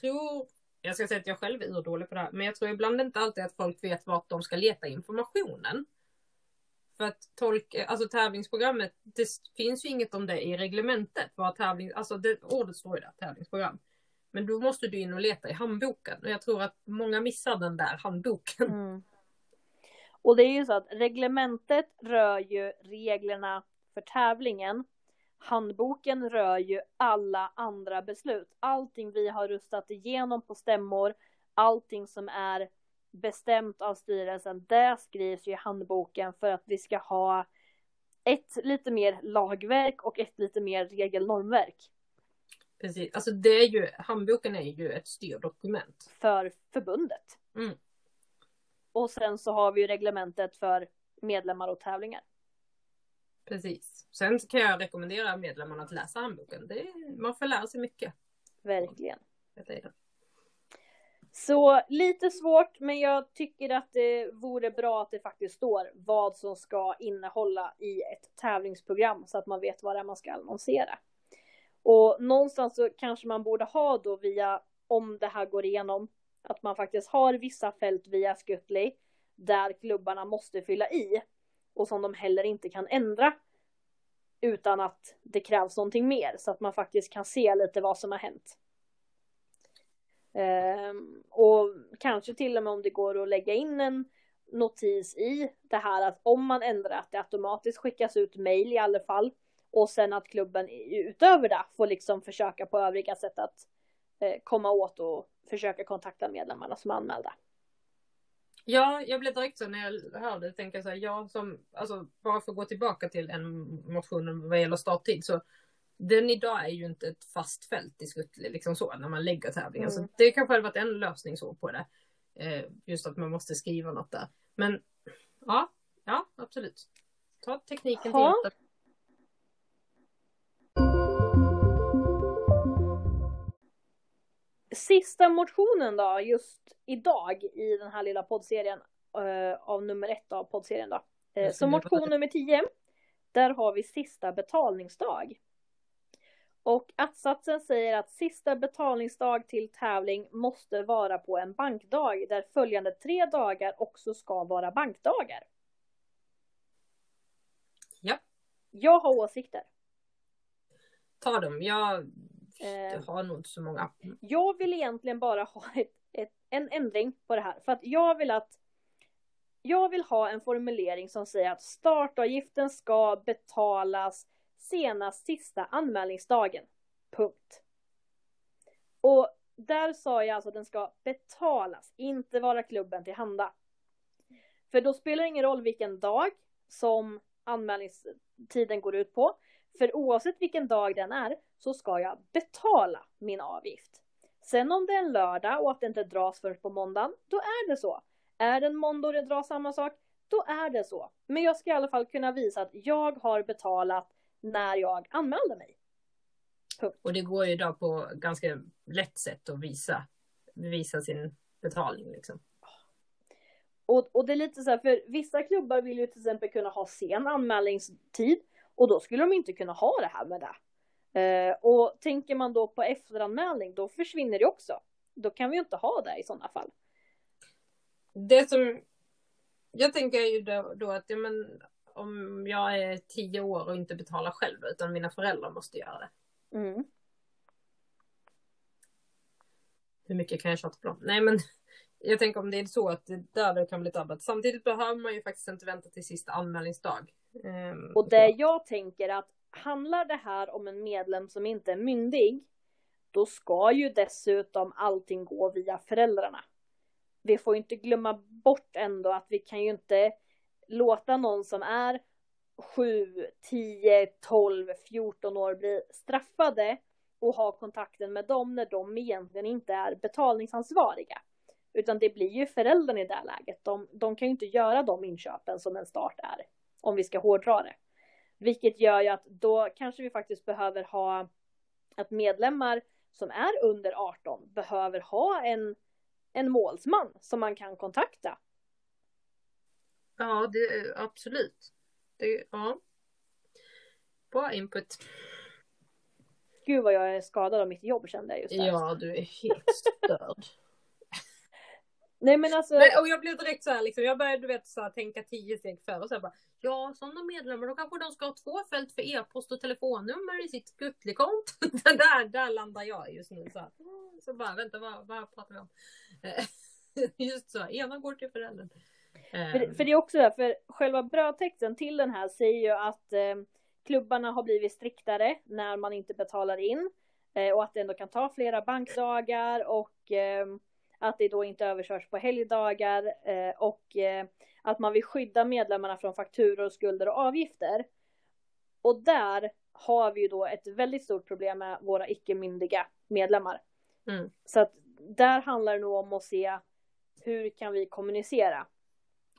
tror, jag ska säga att jag själv är urdålig på det här, men jag tror ibland inte alltid att folk vet vart de ska leta informationen. För att tolk, alltså tävlingsprogrammet, det finns ju inget om det i reglementet. Vad tävling, alltså det, ordet står ju där, tävlingsprogram. Men då måste du in och leta i handboken. Och jag tror att många missar den där handboken. Mm. Och det är ju så att reglementet rör ju reglerna för tävlingen. Handboken rör ju alla andra beslut. Allting vi har röstat igenom på stämmor, allting som är bestämt av styrelsen, det skrivs ju i handboken för att vi ska ha ett lite mer lagverk och ett lite mer regelnormverk Precis. Alltså det är ju, handboken är ju ett styrdokument. för förbundet. Mm. Och sen så har vi ju reglementet för medlemmar och tävlingar. Precis. Sen kan jag rekommendera medlemmarna att läsa handboken. Det är, man får lära sig mycket. Verkligen. Så lite svårt, men jag tycker att det vore bra att det faktiskt står vad som ska innehålla i ett tävlingsprogram så att man vet vad det är man ska annonsera. Och någonstans så kanske man borde ha då via, om det här går igenom, att man faktiskt har vissa fält via Skutli där klubbarna måste fylla i och som de heller inte kan ändra utan att det krävs någonting mer så att man faktiskt kan se lite vad som har hänt. Ehm, och kanske till och med om det går att lägga in en notis i det här att om man ändrar att det automatiskt skickas ut mail i alla fall och sen att klubben utöver det får liksom försöka på övriga sätt att eh, komma åt och försöka kontakta medlemmarna som är anmälda. Ja, jag blev direkt så när jag hörde det, tänka så här, jag som, alltså bara för att gå tillbaka till en motion vad gäller starttid så den idag är ju inte ett fast fält i Skutle, liksom så, när man lägger tävlingen. Mm. Så det kanske hade varit en lösning så på det. Eh, just att man måste skriva något där. Men ja, ja absolut. Ta tekniken ha. till hjälp. Sista motionen då, just idag i den här lilla poddserien uh, av nummer ett av poddserien då. Uh, så motion nummer tio. Där har vi sista betalningsdag. Och att-satsen säger att sista betalningsdag till tävling måste vara på en bankdag där följande tre dagar också ska vara bankdagar. Ja. Jag har åsikter. Ta dem. Jag eh, har nog inte så många. Jag vill egentligen bara ha ett, ett, en ändring på det här. För att jag vill att jag vill ha en formulering som säger att startavgiften ska betalas senast sista anmälningsdagen. Punkt. Och där sa jag alltså att den ska betalas, inte vara klubben till handa. För då spelar det ingen roll vilken dag som anmälningstiden går ut på. För oavsett vilken dag den är så ska jag betala min avgift. Sen om det är en lördag och att det inte dras först på måndagen, då är det så. Är det en måndag och det dras samma sak, då är det så. Men jag ska i alla fall kunna visa att jag har betalat när jag anmälde mig. Punkt. Och det går ju idag på ganska lätt sätt att visa, visa sin betalning liksom. Och, och det är lite så här, för vissa klubbar vill ju till exempel kunna ha sen anmälningstid och då skulle de inte kunna ha det här med det. Eh, och tänker man då på efteranmälning, då försvinner det också. Då kan vi ju inte ha det i sådana fall. Det som jag tänker ju då, då att ja, men, om jag är tio år och inte betalar själv utan mina föräldrar måste göra det. Mm. Hur mycket kan jag tjata på dem? Nej men jag tänker om det är så att det där det kan bli drabbat. Samtidigt behöver man ju faktiskt inte vänta till sista anmälningsdag. Um, och det jag tänker att handlar det här om en medlem som inte är myndig, då ska ju dessutom allting gå via föräldrarna. Vi får inte glömma bort ändå att vi kan ju inte låta någon som är 7, 10, 12, 14 år bli straffade och ha kontakten med dem när de egentligen inte är betalningsansvariga. Utan det blir ju föräldern i det läget. De, de kan ju inte göra de inköpen som en start är. Om vi ska hårdra det. Vilket gör ju att då kanske vi faktiskt behöver ha att medlemmar som är under 18 behöver ha en, en målsman som man kan kontakta Ja, det, absolut. Det, ja. Bra input. Gud vad jag är skadad av mitt jobb kände jag just där. Ja, du är helt störd. Nej men alltså. Men, och jag blev direkt så här liksom, jag började du vet så här, tänka tio steg före och så här bara. Ja, sådana medlemmar då kanske de ska ha två fält för e-post och telefonnummer i sitt Gutli-konto. där, där landar jag just nu så här. Så bara vänta vad, vad pratar vi om? just så, ena går till föräldern. För, ehm. för, det är också det, för själva brödtexten till den här säger ju att eh, klubbarna har blivit striktare när man inte betalar in. Eh, och att det ändå kan ta flera bankdagar och eh, att det då inte överkörs på helgdagar. Eh, och eh, att man vill skydda medlemmarna från fakturor, skulder och avgifter. Och där har vi ju då ett väldigt stort problem med våra icke-myndiga medlemmar. Mm. Så att där handlar det nog om att se hur kan vi kommunicera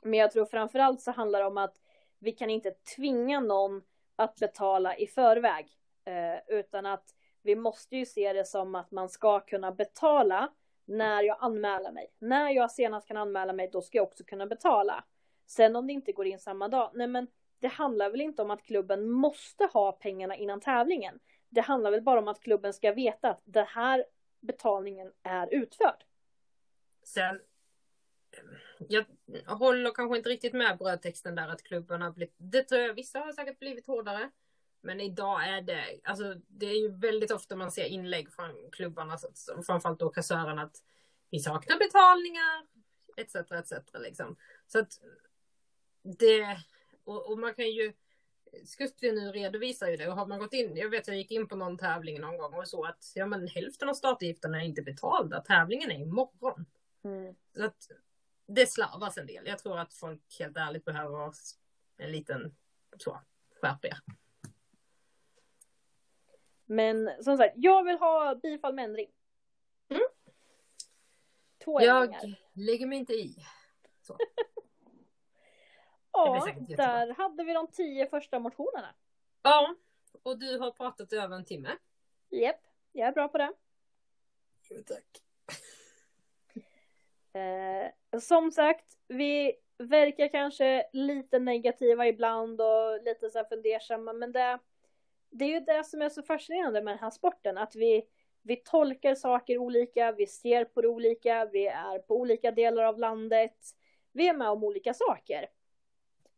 men jag tror framförallt så handlar det om att vi kan inte tvinga någon att betala i förväg. Eh, utan att vi måste ju se det som att man ska kunna betala när jag anmäler mig. När jag senast kan anmäla mig, då ska jag också kunna betala. Sen om det inte går in samma dag, nej men det handlar väl inte om att klubben måste ha pengarna innan tävlingen. Det handlar väl bara om att klubben ska veta att den här betalningen är utförd. Sen jag håller kanske inte riktigt med brödtexten där att klubbarna blivit, det tror jag vissa har säkert blivit hårdare. Men idag är det, alltså det är ju väldigt ofta man ser inlägg från klubbarna, framförallt då kassörerna, att vi saknar betalningar, etc. etc. Liksom. Så att det, och, och man kan ju, Skuttli nu redovisar ju det och har man gått in, jag vet jag gick in på någon tävling någon gång och så att ja men hälften av startavgifterna är inte betalda, tävlingen är imorgon. Mm. Så att det slarvas en del. Jag tror att folk helt ärligt behöver en liten så, skärp er. Men som sagt, jag vill ha bifall med ändring. Mm. Två Jag ändringar. lägger mig inte i. blir Ja, där hade vi de tio första motionerna. Ja, och du har pratat i över en timme. Japp, jag är bra på det. Tack. Eh, som sagt, vi verkar kanske lite negativa ibland och lite så här fundersamma, men det, det är ju det som är så fascinerande med den här sporten, att vi, vi tolkar saker olika, vi ser på det olika, vi är på olika delar av landet, vi är med om olika saker.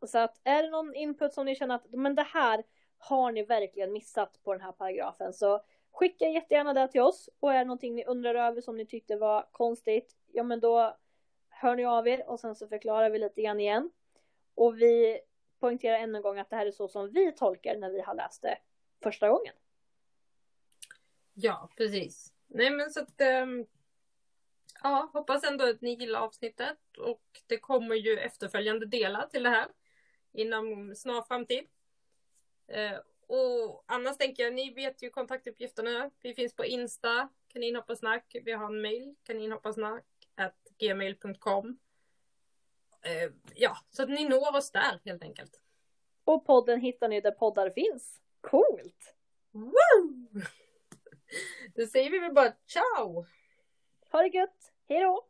Så att är det någon input som ni känner att men det här har ni verkligen missat på den här paragrafen så skicka jättegärna det till oss och är det någonting ni undrar över som ni tyckte var konstigt, ja men då hör ni av er och sen så förklarar vi lite grann igen. Och vi poängterar ännu en gång att det här är så som vi tolkar när vi har läst det första gången. Ja, precis. Nej men så att ehm, Ja, hoppas ändå att ni gillar avsnittet och det kommer ju efterföljande delar till det här inom snar framtid. Eh, och annars tänker jag, ni vet ju kontaktuppgifterna. Vi finns på Insta, kaninhopparsnack. Vi har en mail, kaninhopparsnack gmail.com. Eh, ja, så att ni når oss där helt enkelt. Och podden hittar ni där poddar finns. Coolt! Woo! Då säger vi väl bara ciao! Ha det gött! Hej då!